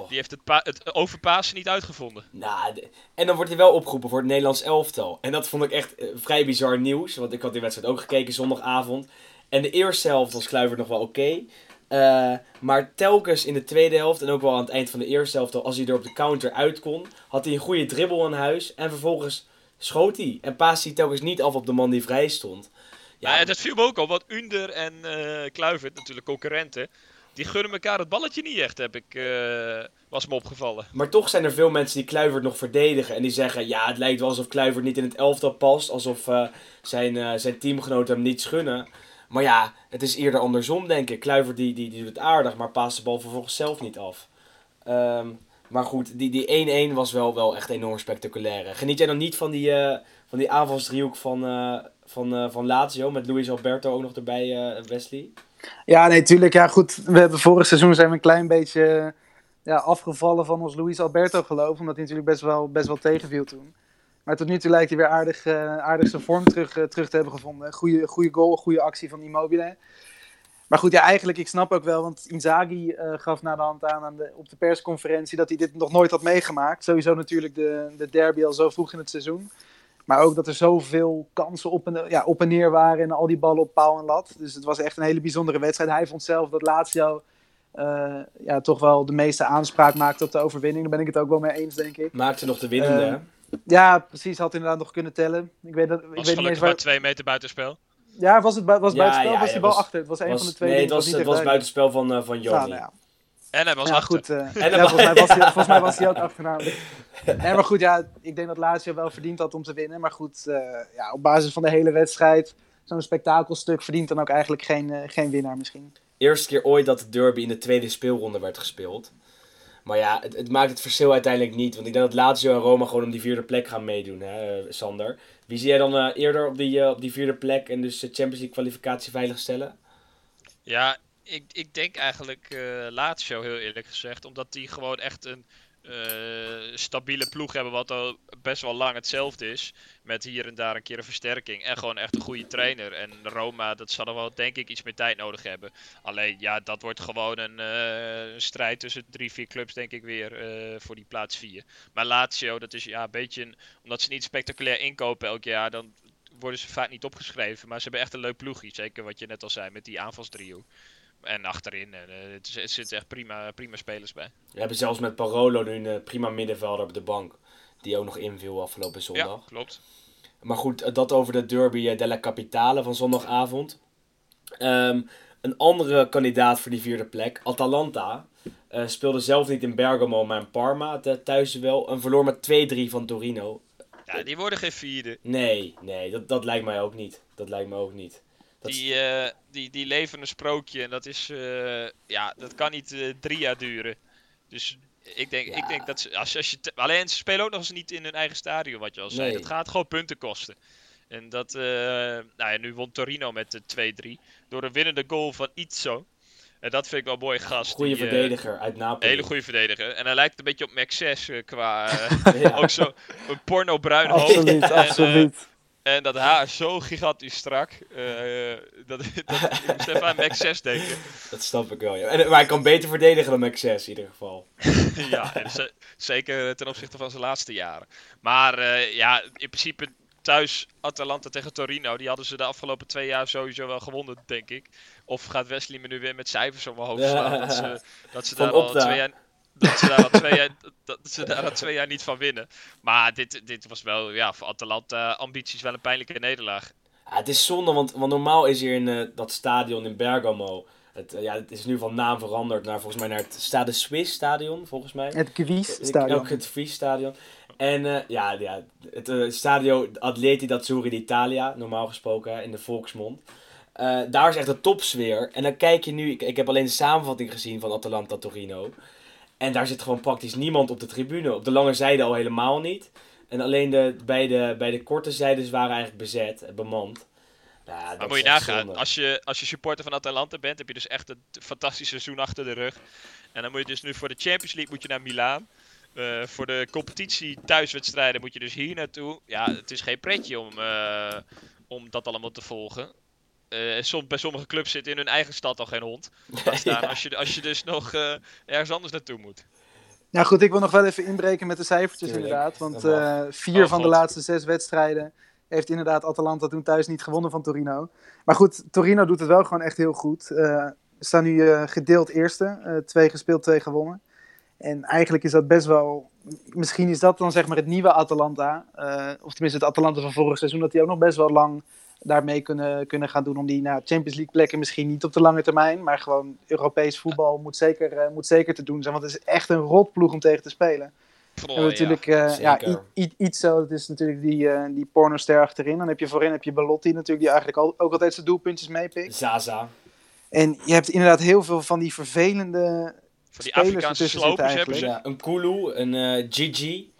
heeft het, het overpassen niet uitgevonden. Nou, en dan wordt hij wel opgeroepen voor het Nederlands elftal. En dat vond ik echt vrij bizar nieuws. Want ik had die wedstrijd ook gekeken zondagavond. En de eerste helft was Kluivert nog wel oké. Eh, maar telkens in de tweede helft en ook wel aan het eind van de eerste helft, als hij er op de counter uit kon, had hij een goede dribbel aan huis. En vervolgens schoot hij. En paste hij telkens niet af op de man die vrij stond. Ja, en dat viel me ook al. Want Under en eh Kluivert, natuurlijk concurrenten, die gunnen elkaar het balletje niet echt, heb ik, eh, was me opgevallen. Maar toch zijn er veel mensen die Kluivert nog verdedigen. En die zeggen, ja, het lijkt wel alsof Kluivert niet in het elftal past. Alsof zijn, zijn teamgenoten hem niet gunnen. Maar ja, het is eerder andersom, denk ik. Kluivert die, die, die doet het aardig, maar paast de bal vervolgens zelf niet af. Ehm, maar goed, die, die 1-1 was wel, wel echt enorm spectaculair. Geniet jij dan niet van die, eh van die aanvalsdriehoek van, eh, van, eh, van Lazio? Met Luis Alberto ook nog erbij, Wesley? Ja, nee, tuurlijk. Ja, goed. We hebben vorig seizoen zijn we een klein beetje ja, afgevallen van ons Luis Alberto geloof. Omdat hij natuurlijk best wel, best wel tegenviel toen. Maar tot nu toe lijkt hij weer aardig, eh, aardig zijn vorm terug, eh, terug te hebben gevonden. Goede, goede goal, goede actie van Immobile. Maar goed, ja, eigenlijk, ik snap ook wel, want Inzaghi eh, gaf na de hand aan, aan de, op de persconferentie dat hij dit nog nooit had meegemaakt. Sowieso natuurlijk de, de derby al zo vroeg in het seizoen. Maar ook dat er zoveel kansen op en, ja, op en neer waren en al die ballen op paal en lat. Dus het was echt een hele bijzondere wedstrijd. Hij vond zelf dat Lazio eh, ja, toch wel de meeste aanspraak maakte op de overwinning. Daar ben ik het ook wel mee eens, denk ik. Maakte nog de winnende, hè? Ja, precies. Had inderdaad nog kunnen tellen. Ik weet, dat, ik Was weet niet eens gelukkig waar... maar twee meter buitenspel. Ja, was het, was Ja, buitenspel ja, of was die bal was- achter? Het was een Was- van de twee nee, het was, het was buitenspel van, eh van. Jordi. Ja, nou ja. En hij was ja, achter. goed. eh, En ja, volgens, mij was hij, volgens mij was hij ook achternaam. Nee, maar goed, ja, ik denk dat Lazio wel verdiend had om te winnen. Maar goed, eh, ja, op basis van de hele wedstrijd, zo'n spektakelstuk verdient dan ook eigenlijk geen, geen winnaar misschien. Eerste keer ooit dat de derby in de tweede speelronde werd gespeeld. Maar ja, het, het maakt het verschil uiteindelijk niet. Want ik denk dat Lazio en Roma gewoon om die vierde plek gaan meedoen, hè, eh, Sander. Wie zie jij dan eh, eerder op die, eh, op die vierde plek en dus de Champions League kwalificatie veilig stellen? Ja, ik, ik denk eigenlijk eh Lazio heel eerlijk gezegd. Omdat die gewoon echt een eh, stabiele ploeg hebben wat al best wel lang hetzelfde is. Met hier en daar een keer een versterking. En gewoon echt een goede trainer. En Roma, dat zal er wel denk ik iets meer tijd nodig hebben. Alleen ja, dat wordt gewoon een eh, strijd tussen drie, vier clubs denk ik weer eh, voor die plaats vier. Maar Lazio, dat is ja een beetje, omdat ze niet spectaculair inkopen elk jaar, dan worden ze vaak niet opgeschreven. Maar ze hebben echt een leuk ploegje. Zeker wat je net al zei met die aanvalsdriehoek. En achterin, eh, het, zitten echt prima, prima spelers bij. We hebben zelfs met Parolo nu een eh, prima middenvelder op de bank. Die ook nog inviel afgelopen Ja, zondag. klopt. Maar goed, eh, dat over de derby della Capitale van zondagavond. Ehm, een andere kandidaat voor die vierde plek, Atalanta, eh, speelde zelf niet in Bergamo, maar in Parma, thuis wel. En verloor met 2-3 van Torino. Ja, die worden geen vierde. Nee, nee, dat, dat lijkt mij ook niet. Dat lijkt me ook niet. Die, eh, die, die leven een sprookje en dat is, eh, ja, dat kan niet eh, drie jaar duren. Dus ik denk, Ja. ik denk dat ze, als, als je, te- alleen ze spelen ook nog eens niet in hun eigen stadion, wat je al zei. Nee. Dat gaat gewoon punten kosten. En dat, eh, nou ja, nu won Torino met de 2-3 door een winnende goal van Itzo. En dat vind ik wel een mooie gast. Goede die, eh, verdediger uit Napoli. Een hele goede verdediger. En hij lijkt een beetje op Max 6 eh, qua, Ja. ook zo een porno-bruin hoofd. Absoluut, En, absoluut. En dat haar zo gigantisch strak. eh, dat, dat, ik moest even aan Max 6 denken. Dat snap ik wel, ja. En, eh, maar hij kan beter verdedigen dan Max 6 in ieder geval. ja, en zeker ten opzichte van zijn laatste jaren. Maar eh, ja, in principe thuis Atalanta tegen Torino, die hadden ze de afgelopen twee jaar sowieso wel gewonnen, denk ik. Of gaat Wesley me nu weer met cijfers om mijn hoofd slaan? Dat ze, dat ze daar al twee jaar... Dat ze, daar al twee jaar, dat ze daar al twee jaar niet van winnen. Maar dit, dit was wel, ja, voor Atalanta ambities wel een pijnlijke nederlaag. Ja, het is zonde, want, want normaal is hier in eh, dat stadion in Bergamo... Het, eh, ja, het is nu van naam veranderd naar volgens mij naar het Stade Swiss stadion, volgens mij. Het Ik- stadion. Ook het stadion. En eh, ja, ja, het eh, stadio Atleti d'Azzurri d'Italia, normaal gesproken in de volksmond. Eh, daar is echt een topsfeer. En dan kijk je nu, ik, ik heb alleen de samenvatting gezien van Atalanta Torino. En daar zit gewoon praktisch niemand op de tribune. Op de lange zijde al helemaal niet. En alleen de, bij, de, bij de korte zijdes waren eigenlijk bezet, eh, bemand. Ja, dat Maar moet je nagaan, zonde. als je, als je supporter van Atalanta bent, heb je dus echt een fantastisch seizoen achter de rug. En dan moet je dus nu voor de Champions League moet je naar Milaan. Eh, voor de competitie thuiswedstrijden moet je dus hier naartoe. Ja, het is geen pretje om, eh, om dat allemaal te volgen. Eh, som, bij sommige clubs zit in hun eigen stad al geen hond. Staan Ja. als, je, als je dus nog eh, ergens anders naartoe moet. Nou goed, ik wil nog wel even inbreken met de cijfertjes Tuurlijk, inderdaad. Want eh, vier Oh, van de laatste zes wedstrijden heeft inderdaad Atalanta toen thuis niet gewonnen van Torino. Maar goed, Torino doet het wel gewoon echt heel goed. Eh, Ze staan nu eh, gedeeld eerste. Eh, twee gespeeld, twee gewonnen. En eigenlijk is dat best wel... Misschien is dat dan zeg maar het nieuwe Atalanta. eh, of tenminste het Atalanta van vorig seizoen. Dat die ook nog best wel lang daarmee kunnen, kunnen gaan doen. Om die nou, Champions League plekken misschien niet op de lange termijn. Maar gewoon Europees voetbal moet zeker, eh, moet zeker te doen zijn. Want het is echt een rotploeg om tegen te spelen. Oh, en natuurlijk, eh, ja, iets zo, dat is natuurlijk die, eh die pornoster achterin. Dan heb je voorin heb je Belotti natuurlijk, die eigenlijk al, ook altijd zijn doelpuntjes meepikt. Zaza. En je hebt inderdaad heel veel van die vervelende... Voor die spelers Afrikaanse slopers zitten hebben ze. Ja, een Kulu, een eh, Gigi,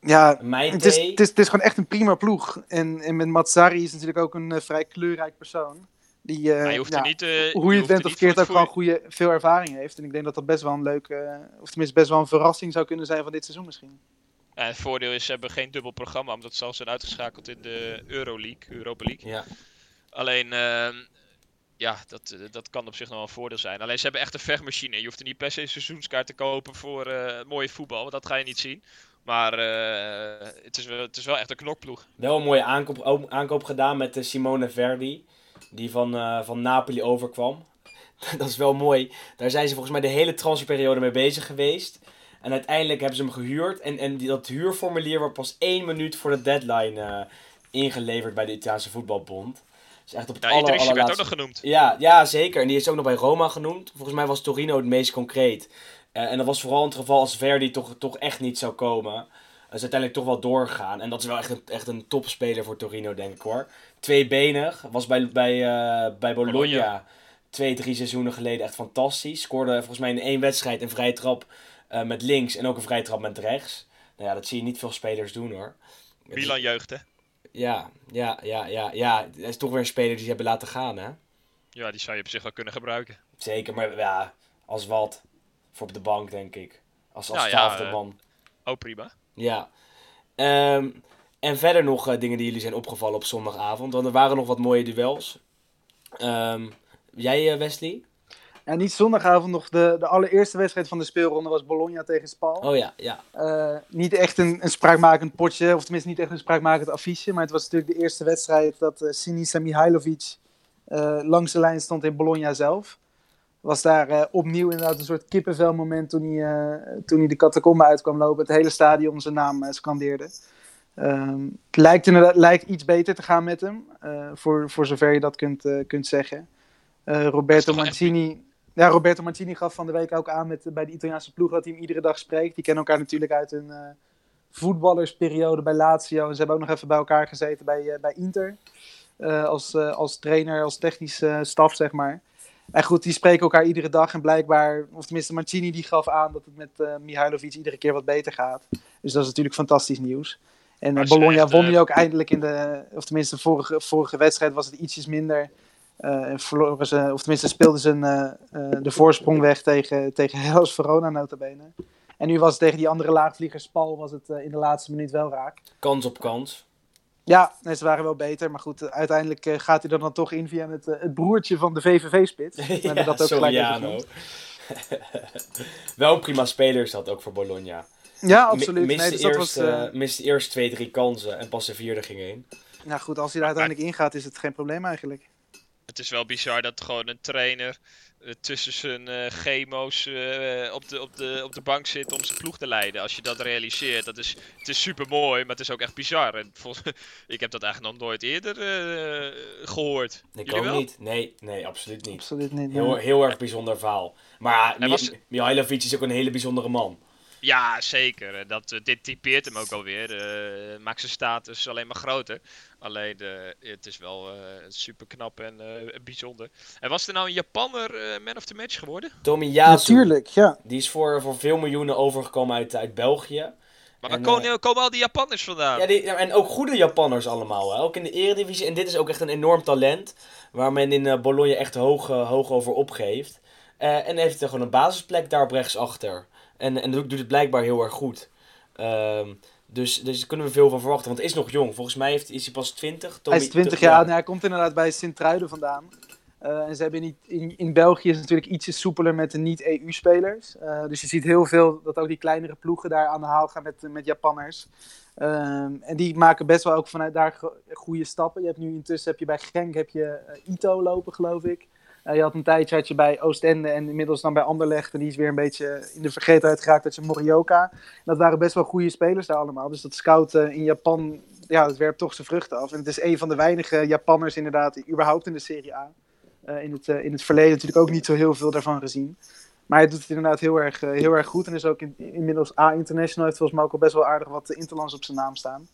Ja, het is, het, is, het is gewoon echt een prima ploeg. En, en met Matsari is natuurlijk ook een eh, vrij kleurrijk persoon. Die, eh, Maar je hoeft ja, er niet, eh, hoe je het bent of voor ook gewoon goede, veel ervaring heeft. En ik denk dat dat best wel een leuke, of tenminste best wel een verrassing zou kunnen zijn van dit seizoen misschien. Ja, het voordeel is, ze hebben geen dubbel programma, omdat ze al zijn uitgeschakeld in de Euroleague, Europa League. Ja. Alleen, ehm, ja, dat, dat kan op zich nog wel een voordeel zijn. Alleen, ze hebben echt een vechtmachine. Je hoeft er niet per se een seizoenskaart te kopen voor eh mooie voetbal, want dat ga je niet zien. Maar eh, het, is wel, het is wel echt een knokploeg. Wel een mooie aankoop, aankoop gedaan met de Simone Verdi, die van, eh, van Napoli overkwam. dat is wel mooi. Daar zijn ze volgens mij de hele transferperiode mee bezig geweest. En uiteindelijk hebben ze hem gehuurd. En, en die, dat huurformulier wordt pas één minuut voor de deadline eh, ingeleverd bij de Italiaanse voetbalbond. Dus echt op het Ja, aller, Idrissi werd ook allerlaatste- nog genoemd. Ja, ja, zeker. En die is ook nog bij Roma genoemd. Volgens mij was Torino het meest concreet. Eh, en dat was vooral in het geval als Verdi toch, toch echt niet zou komen. Dat is uiteindelijk toch wel doorgegaan. En dat is wel echt een, echt een topspeler voor Torino, denk ik hoor. Tweebenig. Was bij, bij, eh, bij Bologna, Bologna. twee, drie seizoenen geleden echt fantastisch. Scoorde volgens mij in één wedstrijd een vrije trap eh, met links en ook een vrije trap met rechts. Nou ja, dat zie je niet veel spelers doen hoor. Milan jeugd, hè? Ja, ja, ja, ja, ja. Het is toch weer een speler die ze hebben laten gaan hè. Ja, die zou je op zich wel kunnen gebruiken. Zeker, maar ja, als wat. Voor op de bank, denk ik. Als, als Nou ja, twaalfde eh, man. Oh, prima. Ja. Ehm, en verder nog eh, dingen die jullie zijn opgevallen op zondagavond. Want er waren nog wat mooie duels. Ehm, jij, eh, Wesley? En niet zondagavond nog, de, de allereerste wedstrijd van de speelronde was Bologna tegen Spal. Oh ja, ja. Eh, niet echt een, een spraakmakend potje, of tenminste niet echt een spraakmakend affiche. Maar het was natuurlijk de eerste wedstrijd dat Sinisa Mihailovic eh, langs de lijn stond in Bologna zelf. Was daar eh, opnieuw inderdaad een soort kippenvelmoment toen hij, eh, toen hij de catacombe uit kwam lopen. Het hele stadion zijn naam eh, scandeerde. Ehm, het lijkt, inderdaad, lijkt iets beter te gaan met hem, voor, voor zover je dat kunt, kunt zeggen. Roberto echt- Mancini, ja, Roberto Mancini gaf van de week ook aan met, bij de Italiaanse ploeg dat hij hem iedere dag spreekt. Die kennen elkaar natuurlijk uit hun voetballersperiode bij Lazio. En ze hebben ook nog even bij elkaar gezeten bij, bij Inter. Als, als trainer, als technisch eh, staf, zeg maar. En goed, die spreken elkaar iedere dag. En blijkbaar, of tenminste Mancini die gaf aan dat het met eh Mihailovic iedere keer wat beter gaat. Dus dat is natuurlijk fantastisch nieuws. En ze Bologna echt, won eh, nu ook eindelijk in de, of tenminste vorige, vorige wedstrijd was het ietsjes minder. Eh, en verloren ze, of tenminste speelden ze een, eh, eh, de voorsprong weg tegen, tegen Hellas Verona notabene. En nu was het tegen die andere laagvlieger Spal was het in de laatste minuut wel raak. Kans op kans. Ja, nee, ze waren wel beter. Maar goed, uiteindelijk eh, gaat hij er dan toch in via het, eh, het broertje van de. We hebben dat ook Soriano. Wel een prima speler is dat ook voor Bologna. Ja, Mi- absoluut. Miste, Nee, dus dat eerst, was, eh, miste eerst twee, drie kansen en pas de vierde ging heen. nou goed, als hij er uiteindelijk ingaat, is het geen probleem eigenlijk. Het is wel bizar dat gewoon een trainer tussen zijn eh, chemo's eh, op, de, op, de, op de bank zit om zijn ploeg te leiden. Als je dat realiseert, dat is, het is super mooi, maar het is ook echt bizar. En volgens, ik heb dat eigenlijk nog nooit eerder eh, gehoord. Ik Jullie ook wel? niet. Nee, nee, absoluut niet. Absoluut niet. Heel, nee. heel erg bijzonder verhaal. Maar was- Mihailovic is ook een hele bijzondere man. Ja, zeker. En Dat, eh, dit typeert hem ook wel weer. eh, maakt zijn status alleen maar groter. Alleen, eh, het is wel eh, super knap en eh, bijzonder. En was er nou een Japanner eh, man of the match geworden? Tomiyasu, Natuurlijk, ja. die is voor, voor veel miljoenen overgekomen uit, uit België. Maar En, waar komen, komen al die Japanners vandaan? Ja, die, en ook goede Japanners allemaal. Hè? Ook in de eredivisie. En dit is ook echt een enorm talent. Waar men in eh, Bologna echt hoog, eh, hoog over opgeeft. Eh, en heeft er gewoon een basisplek daar op rechtsachter. En, en doet doet het blijkbaar heel erg goed. Ehm, dus, dus daar kunnen we veel van verwachten. Want hij is nog jong. Volgens mij heeft, is hij pas 20. Hij is 20 jaar, hij komt inderdaad bij Sint-Truiden vandaan. Eh, en ze hebben in, in, in België is het natuurlijk ietsje soepeler met de niet-EU-spelers. Eh, dus je ziet heel veel dat ook die kleinere ploegen daar aan de haal gaan met, met Japanners. Ehm, en die maken best wel ook vanuit daar go- goede stappen. Je hebt nu intussen heb je bij Genk heb je eh, Ito lopen, geloof ik. Eh, je had een tijdje bij Oostende en inmiddels dan bij Anderlecht. En die is weer een beetje in de vergetenheid geraakt. Dat je Morioka. Dat waren best wel goede spelers daar allemaal. Dus dat scouten in Japan, ja, dat werpt toch zijn vruchten af. En het is een van de weinige Japanners inderdaad, überhaupt in de Serie A. Eh, in, het, eh, in het verleden natuurlijk ook niet zo heel veel daarvan gezien. Maar hij doet het inderdaad heel erg, heel erg goed. En is ook in, inmiddels A-international. Heeft volgens mij ook al best wel aardig wat interlands op zijn naam staan.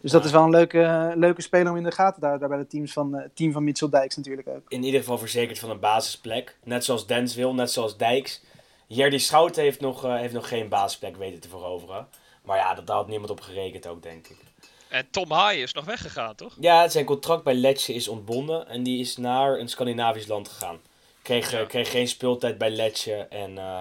Dus dat Ja. is wel een leuke, leuke speler om in de gaten te houden. Daar bij het teams van, eh, het team van Mitchell Dijks natuurlijk ook. In ieder geval verzekerd van een basisplek. Net zoals Denswil, net zoals Dijks. Jerdy Schouten heeft nog, eh, heeft nog geen basisplek weten te veroveren. Maar ja, dat, daar had niemand op gerekend ook, denk ik. En Tom Haaien is nog weggegaan, toch? Ja, zijn contract bij Lecce is ontbonden en die is naar een Scandinavisch land gegaan. Kreeg, eh, Ja. kreeg geen speeltijd bij Lecce en eh,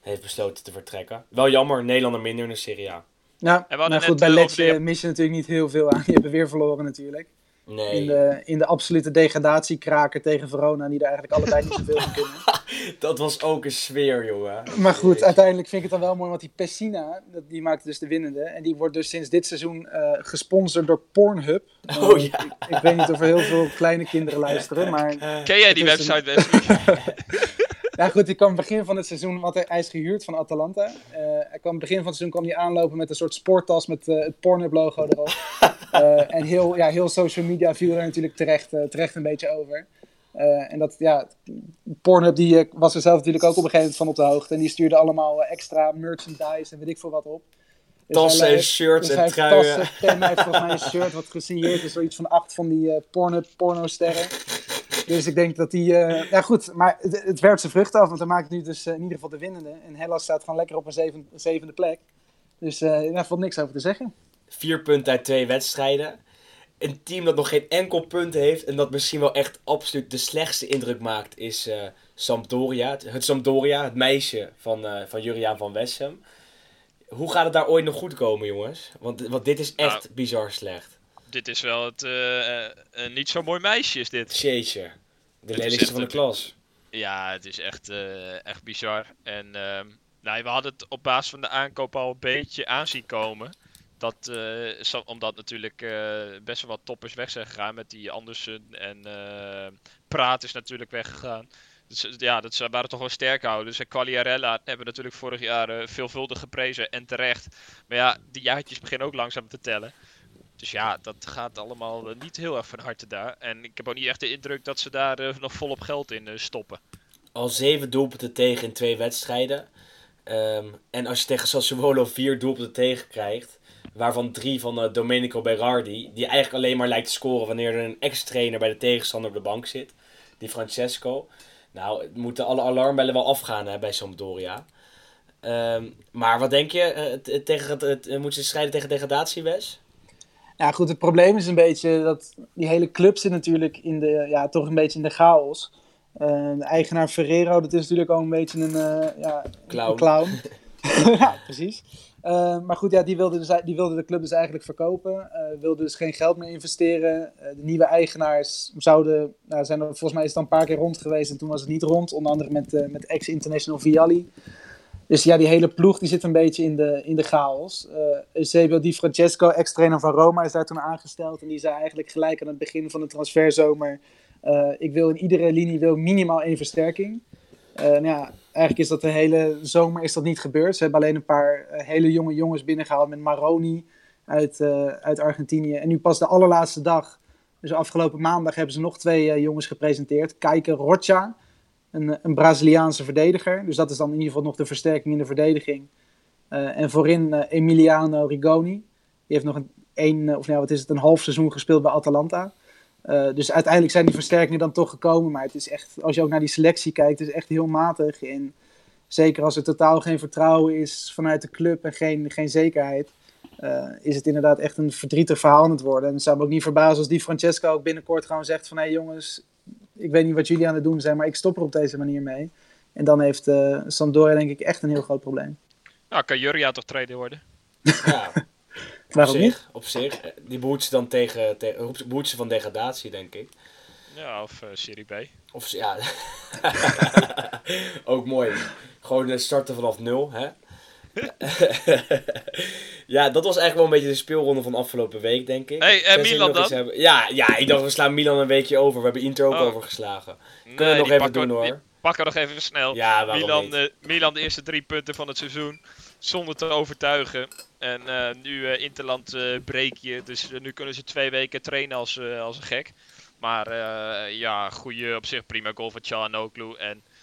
heeft besloten te vertrekken. Wel jammer, Nederlander minder in de Serie A. Net, goed, bij eh, Lecce de mis je natuurlijk niet heel veel aan. Je hebt weer verloren natuurlijk. Nee, In de, in de absolute degradatiekraker tegen Verona, die er eigenlijk allebei niet zoveel van kunnen. dat was ook een sfeer, jongen. Maar goed, uiteindelijk vind ik het dan wel mooi, want die Pessina, dat- die maakte dus de winnende. En die wordt dus sinds dit seizoen eh, gesponsord door Pornhub. Oh Eh, ja. ik, ik weet niet of er heel veel kleine kinderen luisteren, maar... Ken jij die is een- website, Wesley? Ja goed, die kwam begin van het seizoen, want hij hij is gehuurd van Atalanta. Eh, hij kwam begin van het seizoen kwam hij aanlopen met een soort sporttas met eh, het Pornhub logo erop. Eh, en heel, ja, heel social media viel er natuurlijk terecht, terecht een beetje over. En dat, ja, Pornhub die, was er zelf natuurlijk ook op een gegeven moment van op de hoogte. En die stuurde allemaal extra merchandise en weet ik veel wat op. Dus Tassen en shirts dus en truien. tassen, pen, hij heeft volgens mij een shirt wat gesigneerd is door iets van acht van die Pornhub pornosterren. Dus ik denk dat die... eh, ja goed, maar het, het werpt zijn vruchten af, want hij maakt nu dus eh, in ieder geval de winnende. En Hellas staat gewoon lekker op een zeven, zevende plek. Dus eh daar valt niks over te zeggen. Vier punten uit twee wedstrijden. Een team dat nog geen enkel punt heeft en dat misschien wel echt absoluut de slechtste indruk maakt, is eh, Sampdoria. Het, het Sampdoria, het meisje van, eh van Juriaan van Wessem. Hoe gaat het daar ooit nog goed komen, jongens? Want, want dit is echt bizar slecht. Dit is wel het, eh, eh, een niet zo mooi meisje, is dit. Jeetje. De lelijkste van de klas. Ja, het is echt, eh, echt bizar. En ehm, nou, we hadden het op basis van de aankoop al een beetje aanzien komen. Dat, omdat natuurlijk best wel wat toppers weg zijn gegaan met die Andersen en eh, Praat is natuurlijk weggegaan. Dus ja, dat waren toch wel sterkhouders. En Quagliarella hebben we natuurlijk vorig jaar veelvuldig geprezen en terecht. Maar ja, die jaartjes beginnen ook langzaam te tellen. Dus ja, dat gaat allemaal eh, niet heel erg van harte daar. En ik heb ook niet echt de indruk dat ze daar eh, nog volop geld in eh, stoppen. Al zeven doelpunten tegen in twee wedstrijden. Ehm, en als je tegen Sassuolo vier doelpunten tegen krijgt, waarvan drie van Domenico Berardi, die eigenlijk alleen maar lijkt te scoren wanneer er een ex-trainer bij de tegenstander op de bank zit, die Francesco. Nou, moeten alle alarmbellen wel afgaan hè, bij Sampdoria. Ehm, maar wat denk je? tegen moeten ze strijden tegen degradatie, Wes? Ja goed, het probleem is een beetje dat die hele club zit natuurlijk in de, ja, toch een beetje in de chaos. Eh, de eigenaar Ferrero, dat is natuurlijk ook een beetje een, eh, ja, Clown. een clown. ja, precies. Eh, maar goed, ja, die, wilde dus, die wilde de club dus eigenlijk verkopen. wilde dus geen geld meer investeren. De nieuwe eigenaars zouden, nou, zijn er, volgens mij is het dan een paar keer rond geweest en toen was het niet rond. Onder andere met, met ex-international Vialli. Dus ja, die hele ploeg die zit een beetje in de, in de chaos. Eh Eusebio Di Francesco, ex-trainer van Roma, is daar toen aangesteld. En die zei eigenlijk gelijk aan het begin van de transferzomer... eh, ik wil in iedere linie wil minimaal één versterking. Eh, nou ja, eigenlijk is dat de hele zomer is dat niet gebeurd. Ze hebben alleen een paar hele jonge jongens binnengehaald met Maroni uit, uit Argentinië. En nu pas de allerlaatste dag, dus afgelopen maandag, hebben ze nog twee jongens gepresenteerd. Kijke Rocha, een, een Braziliaanse verdediger. Dus dat is dan in ieder geval nog de versterking in de verdediging. Eh, en voorin eh, Emiliano Rigoni. Die heeft nog een, een, eh, of nou, wat is het, een half seizoen gespeeld bij Atalanta. Eh, dus uiteindelijk zijn die versterkingen dan toch gekomen. Maar het is echt, als je ook naar die selectie kijkt, het is echt heel matig. En zeker als er totaal geen vertrouwen is vanuit de club en geen, geen zekerheid. eh, is het inderdaad echt een verdrietig verhaal aan het worden. En het zou me ook niet verbazen als die Francesco ook binnenkort gewoon zegt van... hé hey jongens, ik weet niet wat jullie aan het doen zijn, maar ik stop er op deze manier mee. En dan heeft uh, Sampdoria denk ik echt een heel groot probleem. Nou, kan Jurja toch trainer worden? Ja, op niet? zich, op zich. Die behoedt ze dan tegen, tegen behoedt ze van degradatie, denk ik. Ja, of uh, Serie B. Of ja, ook mooi. Gewoon eh, starten vanaf nul, hè? ja, dat was eigenlijk wel een beetje de speelronde van afgelopen week, denk ik. Hey, en Tenzij Milan dan? Ja, ja, ik dacht we slaan Milan een weekje over. We hebben Inter ook Oh. overgeslagen. Kunnen Nee, we nog even doen we- hoor. Pakken we nog even snel. Ja, Milan, niet? eh, Milan de eerste drie punten van het seizoen. Zonder te overtuigen. En eh, nu eh, Interland eh breek je. Dus eh, nu kunnen ze twee weken trainen als, eh, als een gek. Maar eh, ja, goede op zich prima goal van Çalhanoğlu. En eh,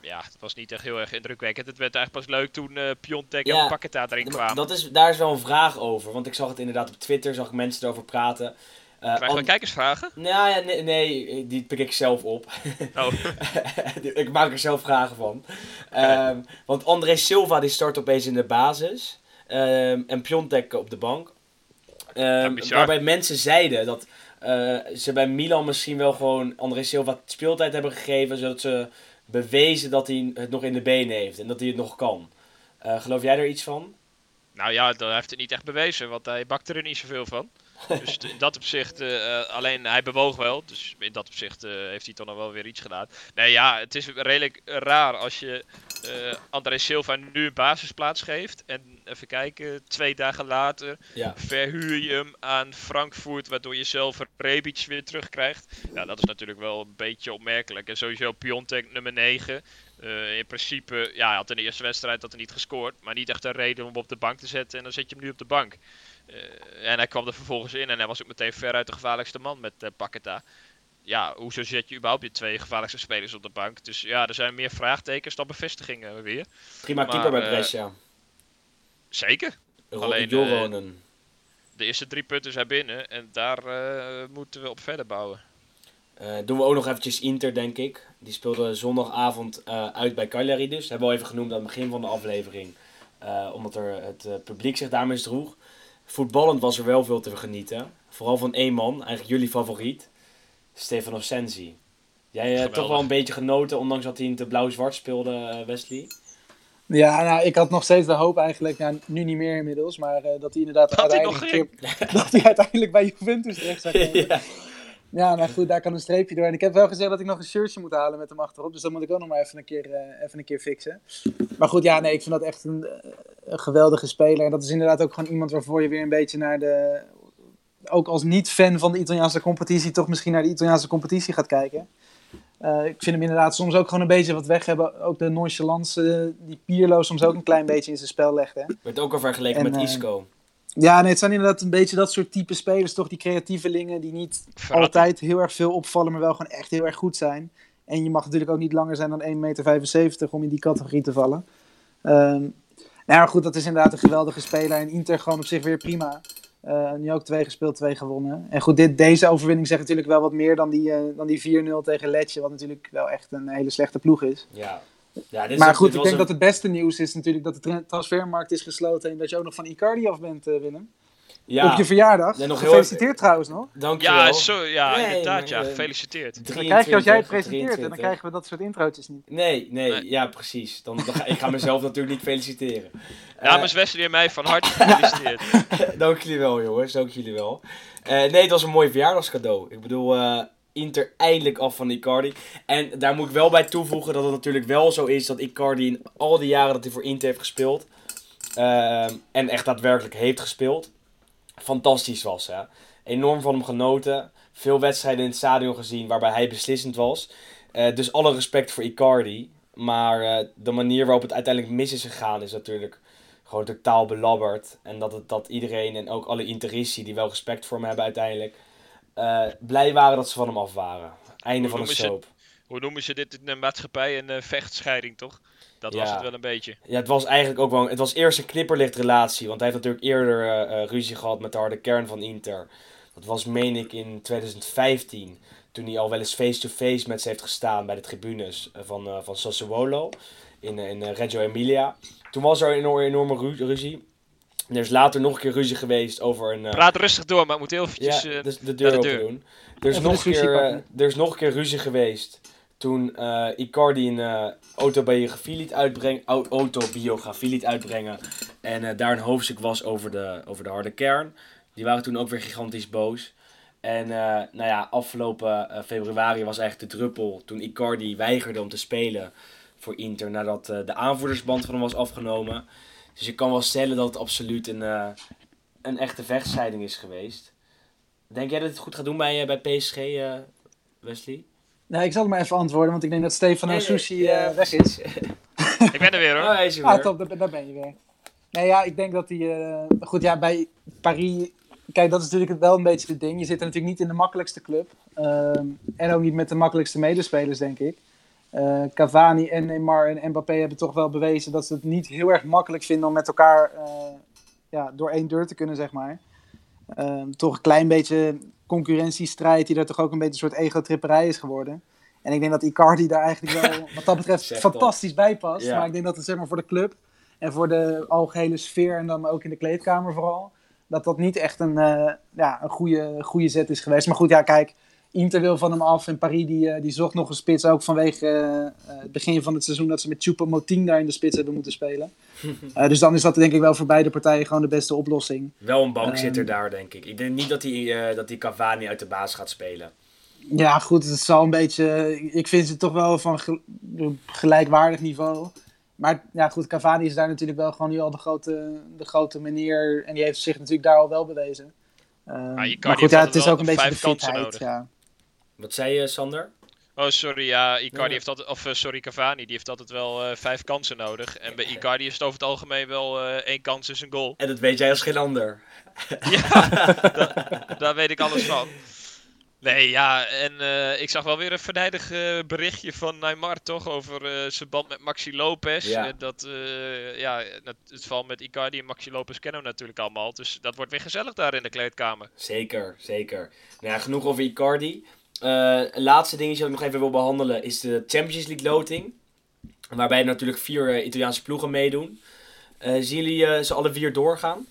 ja, het was niet echt heel erg indrukwekkend. Het werd eigenlijk pas leuk toen eh Piontek Ja, en Paqueta erin kwamen. Dat is, daar is wel een vraag over. Want ik zag het inderdaad op Twitter, zag ik mensen erover praten. Eh, Krijgen we kijkersvragen? Nou ja, nee, nee, die pik ik zelf op. Oh, ik maak er zelf vragen van. Ehm, want André Silva die start opeens in de basis. Ehm, en Piontek op de bank. Ehm, Ja, bizar. waarbij mensen zeiden dat eh, ze bij Milan misschien wel gewoon André Silva speeltijd hebben gegeven. Zodat ze bewezen dat hij het nog in de benen heeft. En dat hij het nog kan. Eh, geloof jij er iets van? nou ja, dat heeft het niet echt bewezen. Want hij bakte er niet zoveel van. Dus in dat opzicht, eh, eh, alleen hij bewoog wel. Dus in dat opzicht eh, heeft hij toch nog wel weer iets gedaan. Nee, ja, het is redelijk raar als je eh André Silva nu een basisplaats geeft. En even kijken, twee dagen later Ja. verhuur je hem aan Frankfurt. Waardoor je zelf Rebic weer terugkrijgt. Ja, dat is natuurlijk wel een beetje opmerkelijk. En sowieso Piontek nummer 9. Eh, in principe, ja, hij had in de eerste wedstrijd dat hij niet gescoord. Maar niet echt een reden om hem op de bank te zetten. En dan zet je hem nu op de bank. Eh, en hij kwam er vervolgens in en hij was ook meteen veruit de gevaarlijkste man met eh Paqueta. Ja, hoezo zet je überhaupt je twee gevaarlijkste spelers op de bank? Dus ja, er zijn meer vraagtekens dan bevestigingen weer. Prima Maar, keeper bij eh, Brescia. Zeker. Ro- alleen, Joronen. De eerste drie punten zijn binnen en daar moeten we op verder bouwen. Doen we ook nog eventjes Inter, denk ik. Die speelde zondagavond uit bij Cagliari dus. Hebben we al even genoemd aan het begin van de aflevering. Omdat er het publiek zich daar misdroeg. Voetballend was er wel veel te genieten. Vooral van één man, eigenlijk jullie favoriet. Stefano Sensi. Jij hebt toch wel een beetje genoten, ondanks dat hij in het blauw-zwart speelde, eh, Wesley. Ja, nou, ik had nog steeds de hoop eigenlijk, ja, nu niet meer inmiddels, maar eh, dat hij inderdaad Dat hij uiteindelijk, nog een keer- dat hij uiteindelijk bij Juventus terecht zou komen. ja. Ja, nou goed, daar kan een streepje door. En ik heb wel gezegd dat ik nog een shirtje moet halen met hem achterop. Dus dat moet ik ook nog maar even een keer, eh, even een keer fixen. Maar goed, ja, nee, ik vind dat echt een, eh, een geweldige speler. En dat is inderdaad ook gewoon iemand waarvoor je weer een beetje naar de... Ook als niet-fan van de Italiaanse competitie, toch misschien naar de Italiaanse competitie gaat kijken. Eh, ik vind hem inderdaad soms ook gewoon een beetje wat weg hebben. Ook de nonchalance die Pierlo soms ook een klein beetje in zijn spel legt. Hè? Werd ook al vergeleken En, met Isco. Ja, nee, het zijn inderdaad een beetje dat soort type spelers, toch? Die creatievelingen die niet altijd heel erg veel opvallen, maar wel gewoon echt heel erg goed zijn. En je mag natuurlijk ook niet langer zijn dan 1,75 meter om in die categorie te vallen. Ehm nou ja, goed, dat is inderdaad een geweldige speler. En Inter gewoon op zich weer prima. Eh, nu ook twee gespeeld, twee gewonnen. En goed, dit, deze overwinning zegt natuurlijk wel wat meer dan die, eh, dan die 4-0 tegen Letje. Wat natuurlijk wel echt een hele slechte ploeg is. Ja. Ja, dit is maar goed, dit ik denk een- dat het beste nieuws is natuurlijk dat de tra- transfermarkt is gesloten. En dat je ook nog van Icardi af bent, eh, Willem. Ja, Op je verjaardag. Ja, nog heel Gefeliciteerd trouwens nog. dankjewel. Ja, zo, ja Nee, inderdaad, ja. Gefeliciteerd. Dan krijg je als jij het 23, presenteert en dan 23. krijgen we dat soort introotjes niet. Nee, nee, Nee. ja, precies. Dan, dan ga, ik ga mezelf natuurlijk niet feliciteren. Namens Wesley en mij van harte gefeliciteerd. Dank jullie wel, jongens. Dank jullie wel. Eh, nee, het was een mooi verjaardagscadeau. Ik bedoel, eh, Inter eindelijk af van Icardi. En daar moet ik wel bij toevoegen dat het natuurlijk wel zo is dat Icardi in al die jaren dat hij voor Inter heeft gespeeld. ehm, en echt daadwerkelijk heeft gespeeld. Fantastisch was, hè. Enorm van hem genoten. Veel wedstrijden in het stadion gezien waarbij hij beslissend was. Eh, dus alle respect voor Icardi. Maar eh, de manier waarop het uiteindelijk mis is gegaan is natuurlijk gewoon totaal belabberd. En dat, het, dat iedereen en ook alle Interisti die wel respect voor hem hebben uiteindelijk... eh, blij waren dat ze van hem af waren. Einde Hoe van de ze- soap. Hoe noemen ze dit in de maatschappij? Een eh, vechtscheiding, toch? Dat was het wel een beetje. Ja, het was eigenlijk ook wel... Het was eerst een knipperlichtrelatie. Want hij heeft natuurlijk eerder eh, ruzie gehad met de harde kern van Inter. Dat was, meen ik, in 2015. Toen hij al wel eens face-to-face met ze heeft gestaan bij de tribunes van, van Sassuolo. In, in Reggio Emilia. Toen was er een enorme, enorme ruzie. Er is later nog een keer ruzie geweest over een... eh, Praat rustig door, maar ik moet heel eventjes... eh, dus de deur naar de open deur. doen. Er is, Even nog de een keer, eh, er is nog een keer ruzie geweest toen eh, Icardi een eh, autobiografie, liet uitbrengen, au- autobiografie liet uitbrengen. En eh, daar een hoofdstuk was over de, over de harde kern. Die waren toen ook weer gigantisch boos. En eh, nou ja, afgelopen februari was eigenlijk de druppel toen Icardi weigerde om te spelen voor Inter nadat de aanvoerdersband van hem was afgenomen. Dus je kan wel stellen dat het absoluut een, eh, een echte vechtscheiding is geweest. Denk jij dat het goed gaat doen bij, eh, bij PSG, eh, Wesley? Nee, ik zal het maar even antwoorden, want ik denk dat Stefano Nee, Sushi eh, weg is. Ik ben er weer hoor. Oh, hij is er Ah, weer. top, daar, daar ben je weer. Nee, ja, ik denk dat hij... eh, goed, ja, bij Paris... Kijk, dat is natuurlijk wel een beetje het ding. Je zit er natuurlijk niet in de makkelijkste club. Ehm, en ook niet met de makkelijkste medespelers, denk ik. Eh, Cavani en Neymar en Mbappé hebben toch wel bewezen dat ze het niet heel erg makkelijk vinden om met elkaar eh, ja, door één deur te kunnen, zeg maar. Ehm, toch een klein beetje concurrentiestrijd die daar toch ook een beetje een soort ego-tripperij is geworden. En ik denk dat Icardi daar eigenlijk wel, wat dat betreft, fantastisch bij past. Ja. Maar ik denk dat het zeg maar, voor de club en voor de algehele sfeer en dan ook in de kleedkamer vooral, dat dat niet echt een, eh, ja, een goede, goede zet is geweest. Maar goed, ja, kijk, Inter wil van hem af en Paris die, eh, die zocht nog een spits, ook vanwege eh, eh, het begin van het seizoen dat ze met Choupo-Moting daar in de spits hebben moeten spelen. Eh, dus dan is dat denk ik wel voor beide partijen gewoon de beste oplossing. Wel een bankzitter Ehm. daar, denk ik. Ik denk niet dat hij, eh, dat hij Cavani uit de baas gaat spelen. Ja, goed, het zal een beetje. Ik vind ze toch wel van gel- gelijkwaardig niveau. Maar ja, goed, Cavani is daar natuurlijk wel gewoon nu al de grote, de grote meneer. En die heeft zich natuurlijk daar al wel bewezen. Ehm, maar heeft goed, ja, het is ook een beetje de fitheid. nodig. Ja. Wat zei je, Sander? Oh, sorry, ja, Icardi Ja. heeft altijd, of eh, sorry, Cavani, die heeft altijd wel eh, vijf kansen nodig. En bij Icardi is het over het algemeen wel eh, één kans is een goal. En dat weet jij als geen ander. Ja, da- daar weet ik alles van. Nee, ja, en ik zag wel weer een eh, berichtje van Neymar, toch? Over zijn band met Maxi Lopez. Ja. Dat, ja, het, het val met Icardi en Maxi Lopez kennen we natuurlijk allemaal. Dus dat wordt weer gezellig daar in de kleedkamer. Zeker, zeker. Nou ja, genoeg over Icardi. Eh, een laatste dingetje dat ik nog even wil behandelen is de Champions League loting. Waarbij er natuurlijk vier eh, Italiaanse ploegen meedoen. Eh, zien jullie eh, ze alle vier doorgaan?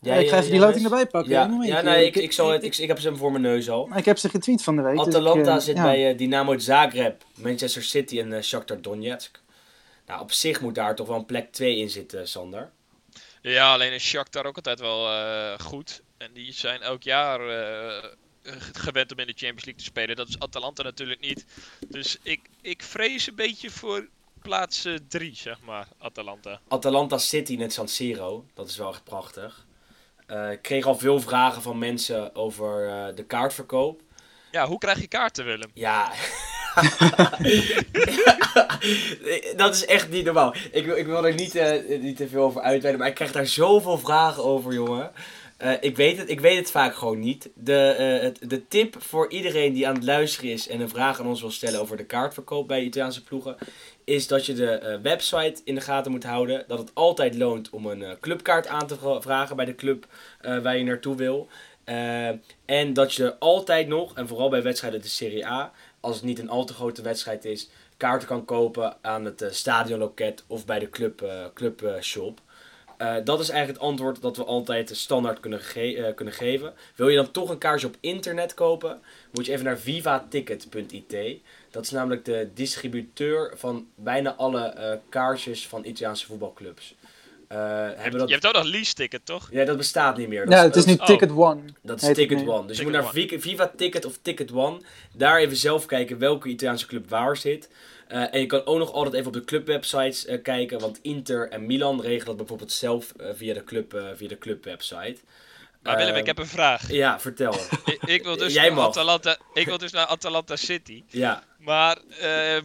Ja, ik ga eh, even die loting erbij pakken. Ja, Een momentje. ja nee, ik, ik, zal het, ik, ik heb ze voor mijn neus al. ik heb ze getweet van de week. dus ik, Atalanta eh, zit ja. bij eh, Dynamo Zagreb, Manchester City en eh, Shakhtar Donetsk. Nou, op zich moet daar toch wel een plek 2 in zitten, Sander. Ja, alleen is Shakhtar ook altijd wel eh, goed. En die zijn elk jaar eh, gewend om in de Champions League te spelen. Dat is Atalanta natuurlijk niet. Dus ik, ik vrees een beetje voor plaats 3, zeg maar, Atalanta. Atalanta City net San Siro, dat is wel echt prachtig. Eh, ik kreeg al veel vragen van mensen over eh, de kaartverkoop. Ja, hoe krijg je kaarten, Willem? Ja. dat is echt niet normaal. Ik, wil- ik wil er niet, eh, niet te veel over uitweiden, maar ik krijg daar zoveel vragen over, jongen. Eh, ik, weet het, ik weet het vaak gewoon niet. De, eh, de tip voor iedereen die aan het luisteren is en een vraag aan ons wil stellen over de kaartverkoop bij Italiaanse ploegen, is dat je de eh, website in de gaten moet houden. Dat het altijd loont om een clubkaart aan te vra- vragen bij de club waar je naartoe wil. En dat je altijd nog, en vooral bij wedstrijden de Serie A, als het niet een al te grote wedstrijd is, kaarten kan kopen aan het stadionloket of bij de club, clubshop. Eh, dat is eigenlijk het antwoord dat we altijd standaard kunnen, ge- eh, kunnen geven. Wil je dan toch een kaartje op internet kopen, moet je even naar vivaticket.it. Dat is namelijk de distributeur van bijna alle eh, kaartjes van Italiaanse voetbalclubs. Eh, hebben dat... Je hebt ook nog lease ticket, toch? Ja, dat bestaat niet meer. Dat Ja, het is nu oh. Ticket One. dat is heet Ticket. One. Dus je moet naar Vi- Viva Ticket of Ticket One. Daar even zelf kijken welke Italiaanse club waar zit. Eh, en je kan ook nog altijd even op de clubwebsites eh, kijken. Want Inter en Milan regelen dat bijvoorbeeld zelf eh, via de, club, via de clubwebsite. Maar Willem, Eh, ik heb een vraag. Ja, vertel. ik, ik wil dus Jij naar mag. Atalanta, ik wil dus naar Atalanta City. ja, Maar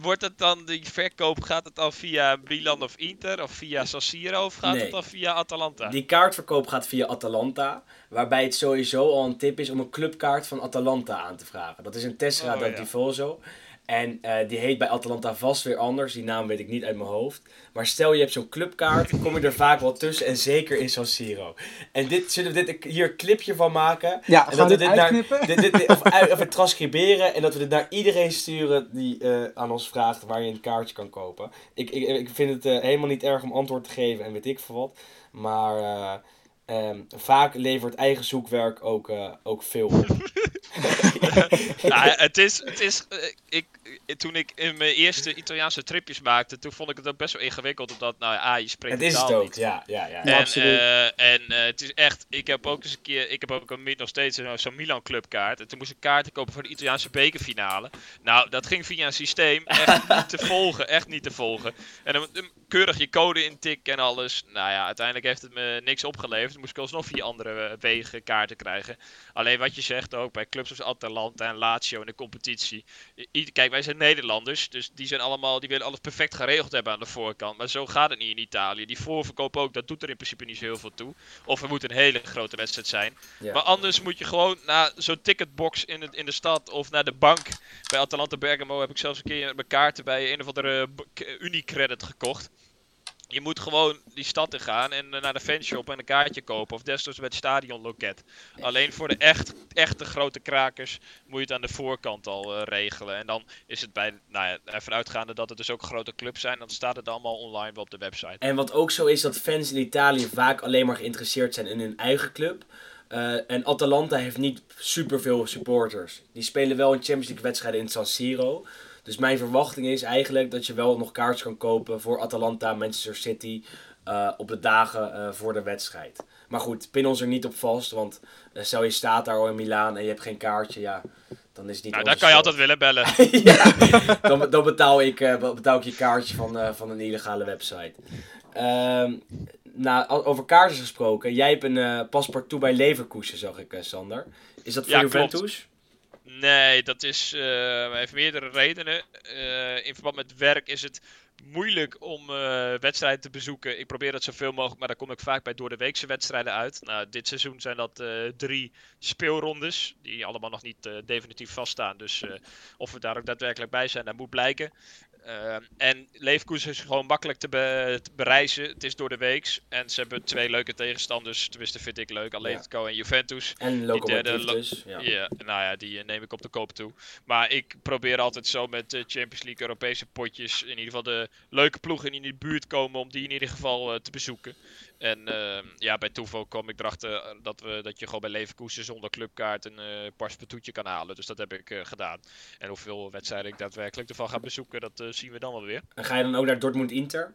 wordt het dan, die verkoop, gaat het dan via Milan of Inter? Of via San Siro? Of gaat Nee. het dan via Atalanta? die kaartverkoop gaat via Atalanta. Waarbij het sowieso al een tip is om een clubkaart van Atalanta aan te vragen. Dat is een Tessera Oh, del ja. Tifoso. En eh, die heet bij Atalanta vast weer anders. Die naam weet ik niet uit mijn hoofd. Maar stel je hebt zo'n clubkaart, kom je er vaak wel tussen. En zeker in San Siro. En dit, zullen we dit hier een clipje van maken? Ja, en dat we dit naar, uitknippen? dit, dit, dit- of, het transcriberen. En dat we dit naar iedereen sturen die eh, aan ons vraagt waar je een kaartje kan kopen. Ik, ik, ik vind het eh, helemaal niet erg om antwoord te geven en weet ik veel wat. Maar eh, Ehm, vaak levert eigen zoekwerk ook, uh, ook veel op. nou, het is, het is uh, ik, toen ik in mijn eerste Italiaanse tripjes maakte, toen vond ik het ook best wel ingewikkeld. Omdat, nou ja, je spreekt het is het ook, niet. ja. ja, ja, en, uh, en het is echt, ik heb ook eens een keer, ik heb ook een, nog steeds zo'n Milan clubkaart. En toen moest ik kaarten kopen voor de Italiaanse bekerfinale. Nou, dat ging via een systeem echt niet te volgen, echt niet te volgen. En dan keurig je code intikken en alles. Nou ja, uiteindelijk heeft het me niks opgeleverd. Dan moest ik alsnog via andere wegen kaarten krijgen. Alleen wat je zegt ook bij clubs als Atalanta en Lazio in de competitie. Kijk, wij zijn Nederlanders, dus die zijn allemaal, die willen alles perfect geregeld hebben aan de voorkant. Maar zo gaat het niet in Italië. Die voorverkoop ook, dat doet er in principe niet zo heel veel toe. Of er moet een hele grote wedstrijd zijn. Maar anders moet je gewoon naar zo'n ticketbox in, het, in de stad of naar de bank. Bij Atalanta Bergamo heb ik zelfs een keer mijn kaarten bij een of andere Unicredit gekocht. Je moet gewoon die stad in gaan en naar de fanshop en een kaartje kopen. Of desnoods het stadionloket. Alleen voor de echt, echte grote krakers moet je het aan de voorkant al uh, regelen. En dan is het bij, nou ja, ervan uitgaande dat het dus ook grote clubs zijn. Dan staat het allemaal online op de website. En wat ook zo is, dat fans in Italië vaak alleen maar geïnteresseerd zijn in hun eigen club. Uh, en Atalanta heeft niet superveel supporters. Die spelen wel een Champions League wedstrijden in San Siro. Dus mijn verwachting is eigenlijk dat je wel nog kaartjes kan kopen voor Atalanta, Manchester City uh, op de dagen uh, voor de wedstrijd. Maar goed, pin ons er niet op vast, want uh, stel je staat daar al in Milaan en je hebt geen kaartje, ja, dan is het niet Nou, daar kan je altijd willen bellen. ja, dan, dan betaal, ik, betaal ik je kaartje van, van een illegale website. Nou, over kaartjes gesproken, jij hebt een paspoort bij Leverkusen, zag ik, Sander. Is dat voor ja, Juventus? Klopt. Nee, dat is. Uh, heeft meerdere redenen. Uh, in verband met werk is het moeilijk om uh, wedstrijden te bezoeken. Ik probeer dat zoveel mogelijk, maar daar kom ik vaak bij door de weekse wedstrijden uit. Nou, dit seizoen zijn dat drie speelrondes, die allemaal nog niet definitief vaststaan. Dus of we daar ook daadwerkelijk bij zijn, dat moet blijken. Uh, en Leverkusen is gewoon makkelijk te, be te, bereizen. Het is door de weeks. En ze hebben twee leuke tegenstanders. Tenminste, vind ik leuk. Atletico ja. en Juventus. En Lokomotiv dus. Ja. nou ja, die neem ik op de koop toe. Maar ik probeer altijd zo met de Champions League Europese potjes... in ieder geval de leuke ploegen in die buurt komen... om die in ieder geval uh, te bezoeken. En uh, ja, bij toeval kom ik erachter eh, dat, we, dat je gewoon bij Leverkusen zonder clubkaart een uh, paspartoutje kan halen. Dus dat heb ik uh, gedaan. En hoeveel wedstrijden ik daadwerkelijk ervan ga bezoeken, dat zien we dan wel weer. En ga je dan ook naar Dortmund-Inter?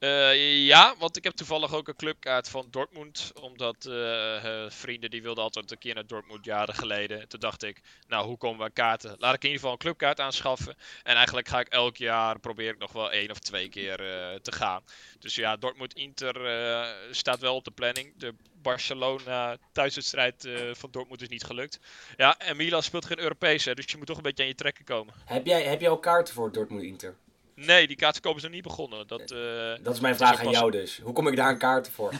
Uh, ja, want ik heb toevallig ook een clubkaart van Dortmund. Omdat uh, vrienden die wilden altijd een keer naar Dortmund jaren geleden. Toen dacht ik, nou hoe komen we kaarten? Laat ik in ieder geval een clubkaart aanschaffen. En eigenlijk ga ik elk jaar, probeer ik nog wel één of twee keer te gaan. Dus ja, Dortmund-Inter staat wel op de planning. De Barcelona thuiswedstrijd van Dortmund is niet gelukt. Ja, en Milan speelt geen Europees, hè, dus je moet toch een beetje aan je trekken komen. Heb jij, heb jij al kaarten voor Dortmund-Inter? Nee, die kaartverkoop is nog niet begonnen. Dat, uh, dat is mijn vraag aan jou dus. Hoe kom ik daar een kaarten voor?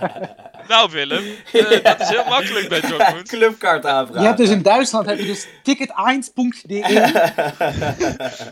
nou Willem, uh, dat is heel makkelijk bij Dortmund. Clubkaart aanvragen. Je hebt dus in Duitsland heb je dus ticket1.de.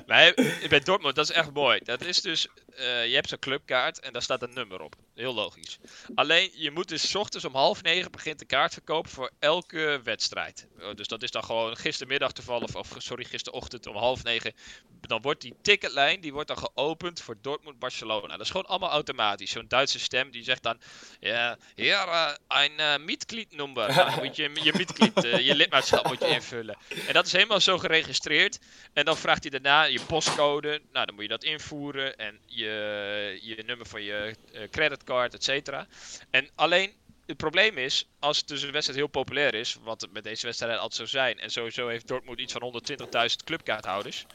nee, bij Dortmund, dat is echt mooi. Dat is dus, uh, je hebt zo'n clubkaart en daar staat een nummer op. Heel logisch. Alleen, je moet dus s ochtends om half negen begint de kaart verkopen voor elke wedstrijd. dus dat is dan gewoon gistermiddag toevallig, of sorry, gisterochtend om half negen. Dan wordt die ticketlijn die wordt dan geopend voor Dortmund-Barcelona. Dat is gewoon allemaal automatisch. Zo'n Duitse stem die zegt dan: Ja, hier uh, een uh, Mitgliednummer. Dan moet je je Mitglied, uh, je lidmaatschap moet je invullen. En dat is helemaal zo geregistreerd. En dan vraagt hij daarna je postcode. Nou, dan moet je dat invoeren. En je, je nummer van je creditcard, et cetera. En alleen het probleem is, als het dus een wedstrijd heel populair is, wat het met deze wedstrijd altijd zo zijn, en sowieso heeft Dortmund iets van 120.000 clubkaarthouders,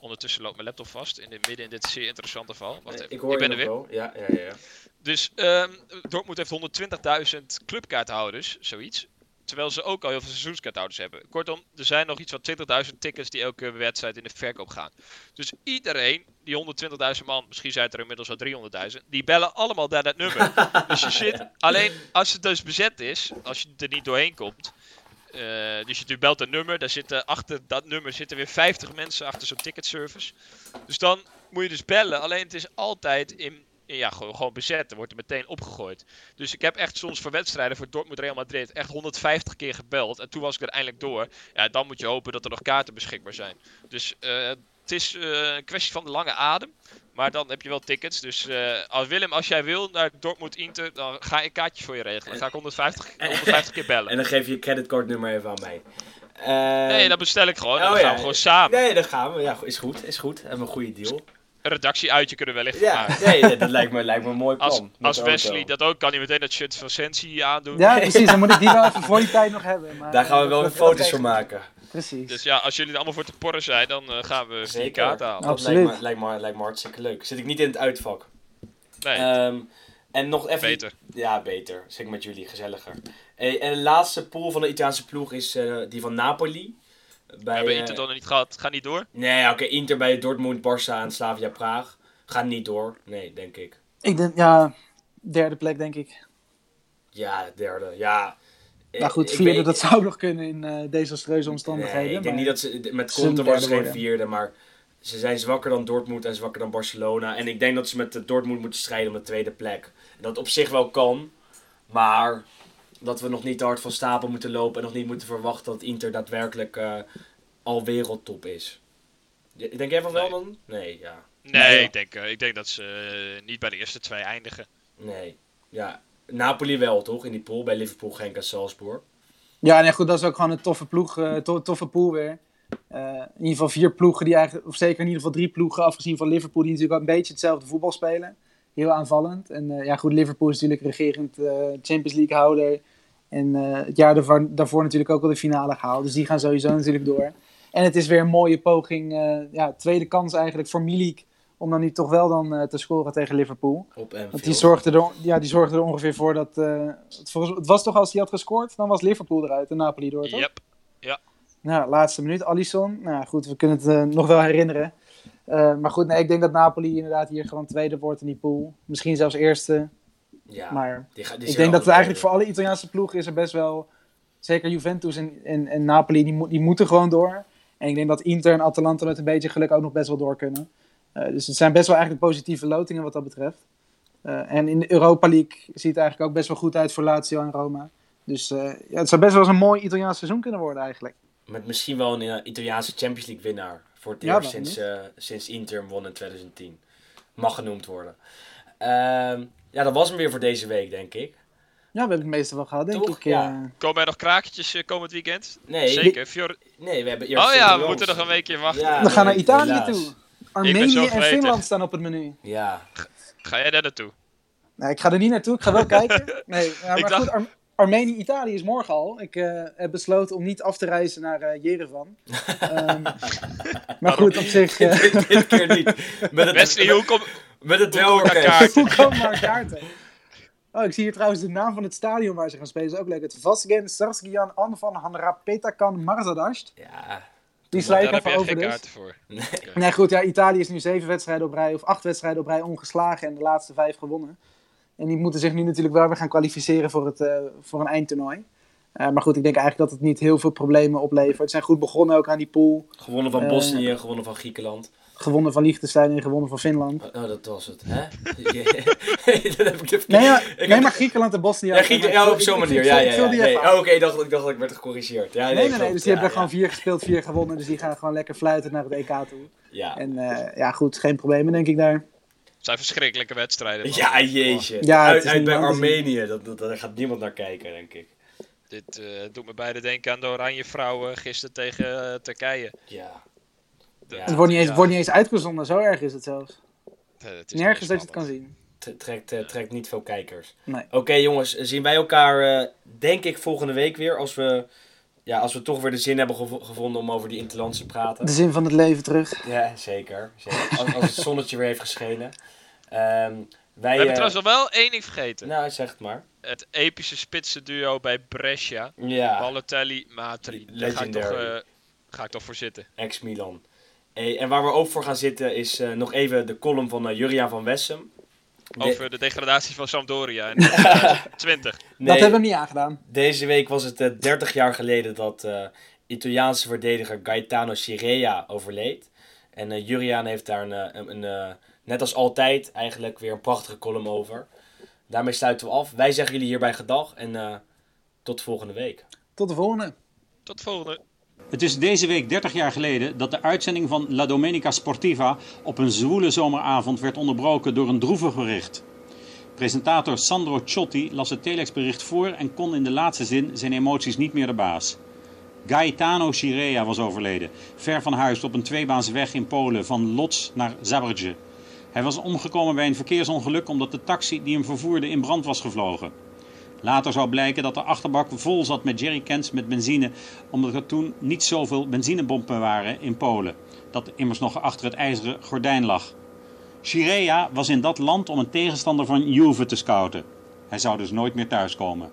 Ondertussen loopt mijn laptop vast in de midden in dit zeer interessante val. Wacht even. Ik, hoor ik ben er weer. Ja, ja, ja. Dus um, Dortmund heeft 120.000 clubkaarthouders, zoiets. Terwijl ze ook al heel veel seizoenskaarthouders hebben. Kortom, er zijn nog iets van 20.000 tickets die elke wedstrijd in de verkoop gaan. Dus iedereen, die 120.000 man, misschien zijn het er inmiddels al 300.000, die bellen allemaal naar dat nummer. dus je zit, alleen als het dus bezet is, als je er niet doorheen komt, uh, dus je belt een nummer, daar zitten achter dat nummer zitten weer 50 mensen achter zo'n ticketservice. Dus dan moet je dus bellen, alleen het is altijd in, ja, gewoon, gewoon bezet. Er wordt er meteen opgegooid. Dus ik heb echt soms voor wedstrijden voor Dortmund Real Madrid echt 150 keer gebeld. En toen was ik er eindelijk door. Ja, dan moet je hopen dat er nog kaarten beschikbaar zijn. Dus uh, het is eh, een kwestie van de lange adem. Maar dan heb je wel tickets. Dus eh, als Willem, als jij wil naar Dortmund Inter, dan ga ik kaartjes voor je regelen. Dan ga ik 150, 150 keer bellen. En dan geef je je creditcardnummer even aan mij. Eh, Nee, dat bestel ik gewoon. Dan oh gaan ja. we gewoon samen. Nee, dan gaan we. Ja, is goed. Is goed. Hebben we een goede deal. Een redactieuitje kunnen we wellicht Ja, maken. nee, dat lijkt me, lijkt me een mooi plan. Als, als. Wesley dat ook kan, hij meteen dat shirt van Sensi aandoen. Ja, precies. Dan moet ik die wel even voor die tijd nog hebben. Maar, Daar gaan we eh, wel weer foto's van maken. Precies. Dus ja, als jullie er allemaal voor te porren zijn, dan eh, gaan we Zeker. kaarten halen. Dat Absoluut. lijkt me, lijkt, me, lijkt me hartstikke leuk. Zit ik niet in het uitvak. Nee, Ehm, en nog even... beter. Ja, beter. Zeker met jullie, gezelliger. Hey, en de laatste pool van de Italiaanse ploeg is eh, die van Napoli. We Bij, hebben eh, Inter dan nog niet gehad. Ga niet door. Nee, oké, Inter bij Dortmund, Barça en Slavia Praag. Gaat niet door. Nee, denk ik. Ik denk, ja, derde plek denk ik. Ja, derde. Ja. Nou goed, Ik vierde, weet- dat zou nog kunnen in eh desastreuze omstandigheden. Nee, ik denk maar- niet dat ze... Met Conte worden ze derde geen vierde, maar... Ze zijn zwakker dan Dortmund en zwakker dan Barcelona. En ik denk dat ze met de Dortmund moeten strijden om de tweede plek. Dat op zich wel kan. Maar dat we nog niet te hard van stapel moeten lopen. En nog niet moeten verwachten dat Inter daadwerkelijk eh, al wereldtop is. Denk jij van wel Nee. dan? Nee, ja. Nee, ik, denk, eh, ik denk dat ze eh, niet bij de eerste twee eindigen. Nee. Ja. Napoli wel, toch? In die pool. Bij Liverpool, Genk en Salzburg. Ja, nee, goed, dat is ook gewoon een toffe ploeg, eh, to- toffe pool weer. Eh, in ieder geval vier ploegen die eigenlijk, of zeker in ieder geval drie ploegen, afgezien van Liverpool, die natuurlijk ook een beetje hetzelfde voetbal spelen. Heel aanvallend. En eh, ja, goed, Liverpool is natuurlijk regerend Champions League houder. En het jaar daarvoor, daarvoor natuurlijk ook al de finale gehaald. Dus die gaan sowieso natuurlijk door. En het is weer een mooie poging, ja, tweede kans eigenlijk voor Milik. Om dan nu toch wel dan eh, te scoren tegen Liverpool. Op. Want die zorgde, er, ja, die zorgde er ongeveer voor dat... eh, het, volgens- het was toch als hij had gescoord, dan was Liverpool eruit en Napoli door, toch? Yep. Nou, laatste minuut, Alisson. Nou goed, we kunnen het eh, nog wel herinneren. Eh, maar goed, nee, ik denk dat Napoli inderdaad hier gewoon tweede wordt in die pool. Misschien zelfs eerste. Ja. maar die ga- die ik denk dat het eigenlijk voor alle Italiaanse ploegen is er best wel... Zeker Juventus en, en, en Napoli, die, mo- die moeten gewoon door. En ik denk dat Inter en Atalanta met een beetje geluk ook nog best wel door kunnen. Eh, dus het zijn best wel eigenlijk positieve lotingen wat dat betreft. Eh, en in de Europa League ziet het eigenlijk ook best wel goed uit voor Lazio en Roma. Dus eh, ja, het zou best wel eens een mooi Italiaans seizoen kunnen worden eigenlijk. Met misschien wel een Italiaanse Champions League winnaar. Voor het eerst sinds, eh, sinds Inter won in 2010. Mag genoemd worden. Ehm, ja, dat was hem weer voor deze week, denk ik. Ja, we hebben het meeste wel gehad, denk Toch? ik. Ja. Komen er nog krakertjes eh, komend weekend? Nee, Zeker. Fior- nee we hebben eerst oh ja, we moeten nog een weekje wachten. Ja. we gaan naar Italië helaas. toe. Armenië en. Finland staan op het menu. Ja, Ga jij daar naartoe? Nee, ik ga er niet naartoe, ik ga wel kijken. Nee, maar dacht- goed, Ar- Armenië-Italië is morgen al. Ik eh, heb besloten om niet af te reizen naar eh Jerevan. Ehm, maar goed, op zich... eh, dit, dit keer niet. Met het, Wesley, hoe kom... met het kaarten? Hoe komen maar kaarten? Oh, ik zie hier trouwens de naam van het stadion waar ze gaan spelen. Dat is ook leuk. Het Vasgen Sarsgian An van Hanrapetakan Marzadast. Ja, Die sla ik even over geen dus. kaarten voor. Nee, goed, ja, Italië is nu zeven wedstrijden op rij, of acht wedstrijden op rij ongeslagen en de laatste vijf gewonnen. En die moeten zich nu natuurlijk wel weer gaan kwalificeren voor, het, eh, voor een eindtoernooi. Eh, maar goed, ik denk eigenlijk dat het niet heel veel problemen oplevert. Ze zijn goed begonnen ook aan die pool. gewonnen van Eh, Bosnië, gewonnen van Griekenland. Gewonnen van Liechtenstein en gewonnen van Finland. Oh, dat was het, hè? dat heb ik even... Nee, ja, Ik nee heb- maar Griekenland en Bosnië. Ja. Grieken, ja, op zo'n manier. Ja, ja, ja. Nee. Oh, oké, ik, dacht, ik dacht dat ik werd gecorrigeerd. Ja, nee, Nee, nee, nee, dus die hebben Ja, er gewoon vier gespeeld, vier gewonnen. Dus die gaan gewoon lekker fluiten naar het EK toe. Ja. En eh, ja, goed, geen problemen denk ik daar. Het zijn verschrikkelijke wedstrijden. man. Ja, jeetje. Ja, uit bij. Armenië, dat, dat, daar gaat niemand naar kijken, denk ik. Dit eh, doet me beide denken aan de Oranje Vrouwen gisteren tegen Turkije. Ja. Ja. Het wordt niet, eens, ja. wordt niet eens uitgezonden, zo erg is het zelfs. Eh, het is Nergens dat je het kan zien. Trekt, eh, trekt niet veel kijkers. Nee. Oké jongens, zien wij elkaar eh, denk ik volgende week weer. Als we, ja, als we toch weer de zin hebben gevo- gevonden om over die interlands te praten. De zin van het leven terug. Ja, zeker. zeker. Als, als het zonnetje weer heeft geschenen. Ehm, wij, We hebben trouwens nog wel één ding vergeten. Nou, zeg het maar. Het epische spitsenduo bij Brescia. Ja, Balotelli, Matri. Daar ga ik, toch, eh, ga ik toch voor zitten. ex-Milan. Hey, en waar we ook voor gaan zitten is eh, nog even de column van eh, Juriaan van Wessem. De- Over de degradatie van Sampdoria in 2020. nee, Dat hebben we niet aangedaan. Deze week was het eh, 30 jaar geleden dat eh Italiaanse verdediger Gaetano Chirea overleed. En eh Juriaan heeft daar een, eh, een, een, eh, net als altijd eigenlijk weer een prachtige column over. Daarmee sluiten we af. Wij zeggen jullie hierbij gedag en eh, tot volgende week. Tot de volgende. Tot de volgende. Het is deze week 30 jaar geleden dat de uitzending van La Domenica Sportiva op een zwoele zomeravond werd onderbroken door een droevig bericht. Presentator Sandro Ciotti las het telexbericht voor en kon in de laatste zin zijn emoties niet meer de baas. Gaetano Chirea was overleden, ver van huis op een tweebaansweg in Polen van Lodz naar Zabrze. Hij was omgekomen bij een verkeersongeluk omdat de taxi die hem vervoerde in brand was gevlogen. Later zou blijken dat de achterbak vol zat met jerrycans met benzine, omdat er toen niet zoveel benzinebompen waren in Polen, dat immers nog achter het ijzeren gordijn lag. Chirea was in dat land om een tegenstander van Juve te scouten. Hij zou dus nooit meer thuiskomen.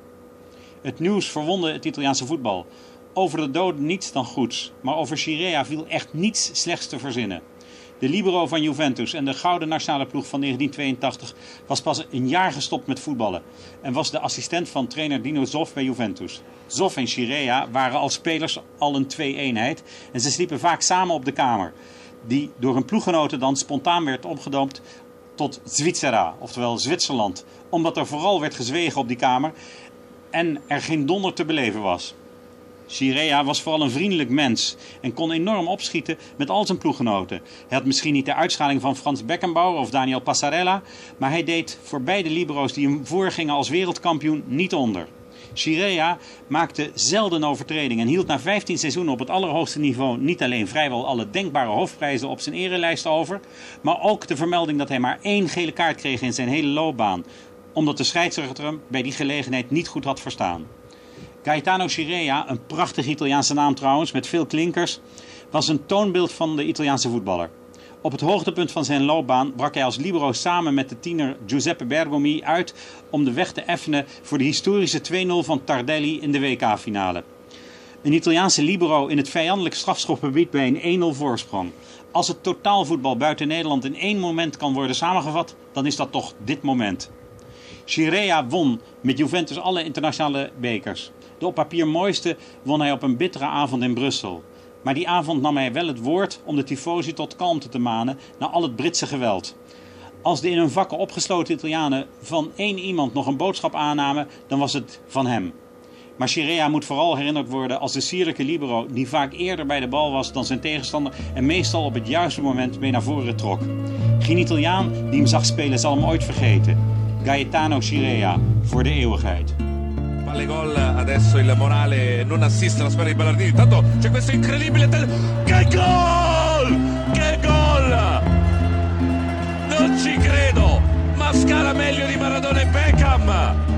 Het nieuws verwonde het Italiaanse voetbal. Over de doden niets dan goeds, maar over Chirea viel echt niets slechts te verzinnen. De libero van Juventus en de gouden nationale ploeg van 1982 was pas een jaar gestopt met voetballen en was de assistent van trainer Dino Zoff bij Juventus. Zoff en Chirea waren als spelers al een twee-eenheid en ze sliepen vaak samen op de kamer, die door hun ploeggenoten dan spontaan werd omgedoopt tot Zwitsera, oftewel Zwitserland, omdat er vooral werd gezwegen op die kamer en er geen donder te beleven was. Chirea was vooral een vriendelijk mens en kon enorm opschieten met al zijn ploeggenoten. Hij had misschien niet de uitschaling van Frans Beckenbauer of Daniel Passarella, maar hij deed voor beide libero's die hem voorgingen als wereldkampioen niet onder. Chirea maakte zelden overtredingen en hield na 15 seizoenen op het allerhoogste niveau niet alleen vrijwel alle denkbare hoofdprijzen op zijn erelijst over, maar ook de vermelding dat hij maar één gele kaart kreeg in zijn hele loopbaan, omdat de scheidsrechter hem bij die gelegenheid niet goed had verstaan. Gaetano Chirea, een prachtige Italiaanse naam trouwens, met veel klinkers, was een toonbeeld van de Italiaanse voetballer. Op het hoogtepunt van zijn loopbaan brak hij als libero samen met de tiener Giuseppe Bergomi uit om de weg te effenen voor de historische 2-0 van Tardelli in de WK-finale. Een Italiaanse libero in het vijandelijk strafschopgebied bij een 1-0 voorsprong. Als het totaalvoetbal buiten Nederland in één moment kan worden samengevat, dan is dat toch dit moment. Chirea won met Juventus alle internationale bekers. De op papier mooiste won hij op een bittere avond in Brussel. Maar die avond nam hij wel het woord om de tifosi tot kalmte te manen na al het Britse geweld. Als de in hun vakken opgesloten Italianen van één iemand nog een boodschap aannamen, dan was het van hem. Maar Chirea moet vooral herinnerd worden als de sierlijke libero die vaak eerder bij de bal was dan zijn tegenstander en meestal op het juiste moment mee naar voren trok. Geen Italiaan die hem zag spelen zal hem ooit vergeten. Gaetano Chirea voor de eeuwigheid. Palle gol, adesso il Morale non assiste alla sfera di Ballardini, intanto c'è questo incredibile... Tel- che gol! Che gol! Non ci credo! Ma scala meglio di Maradona e Beckham!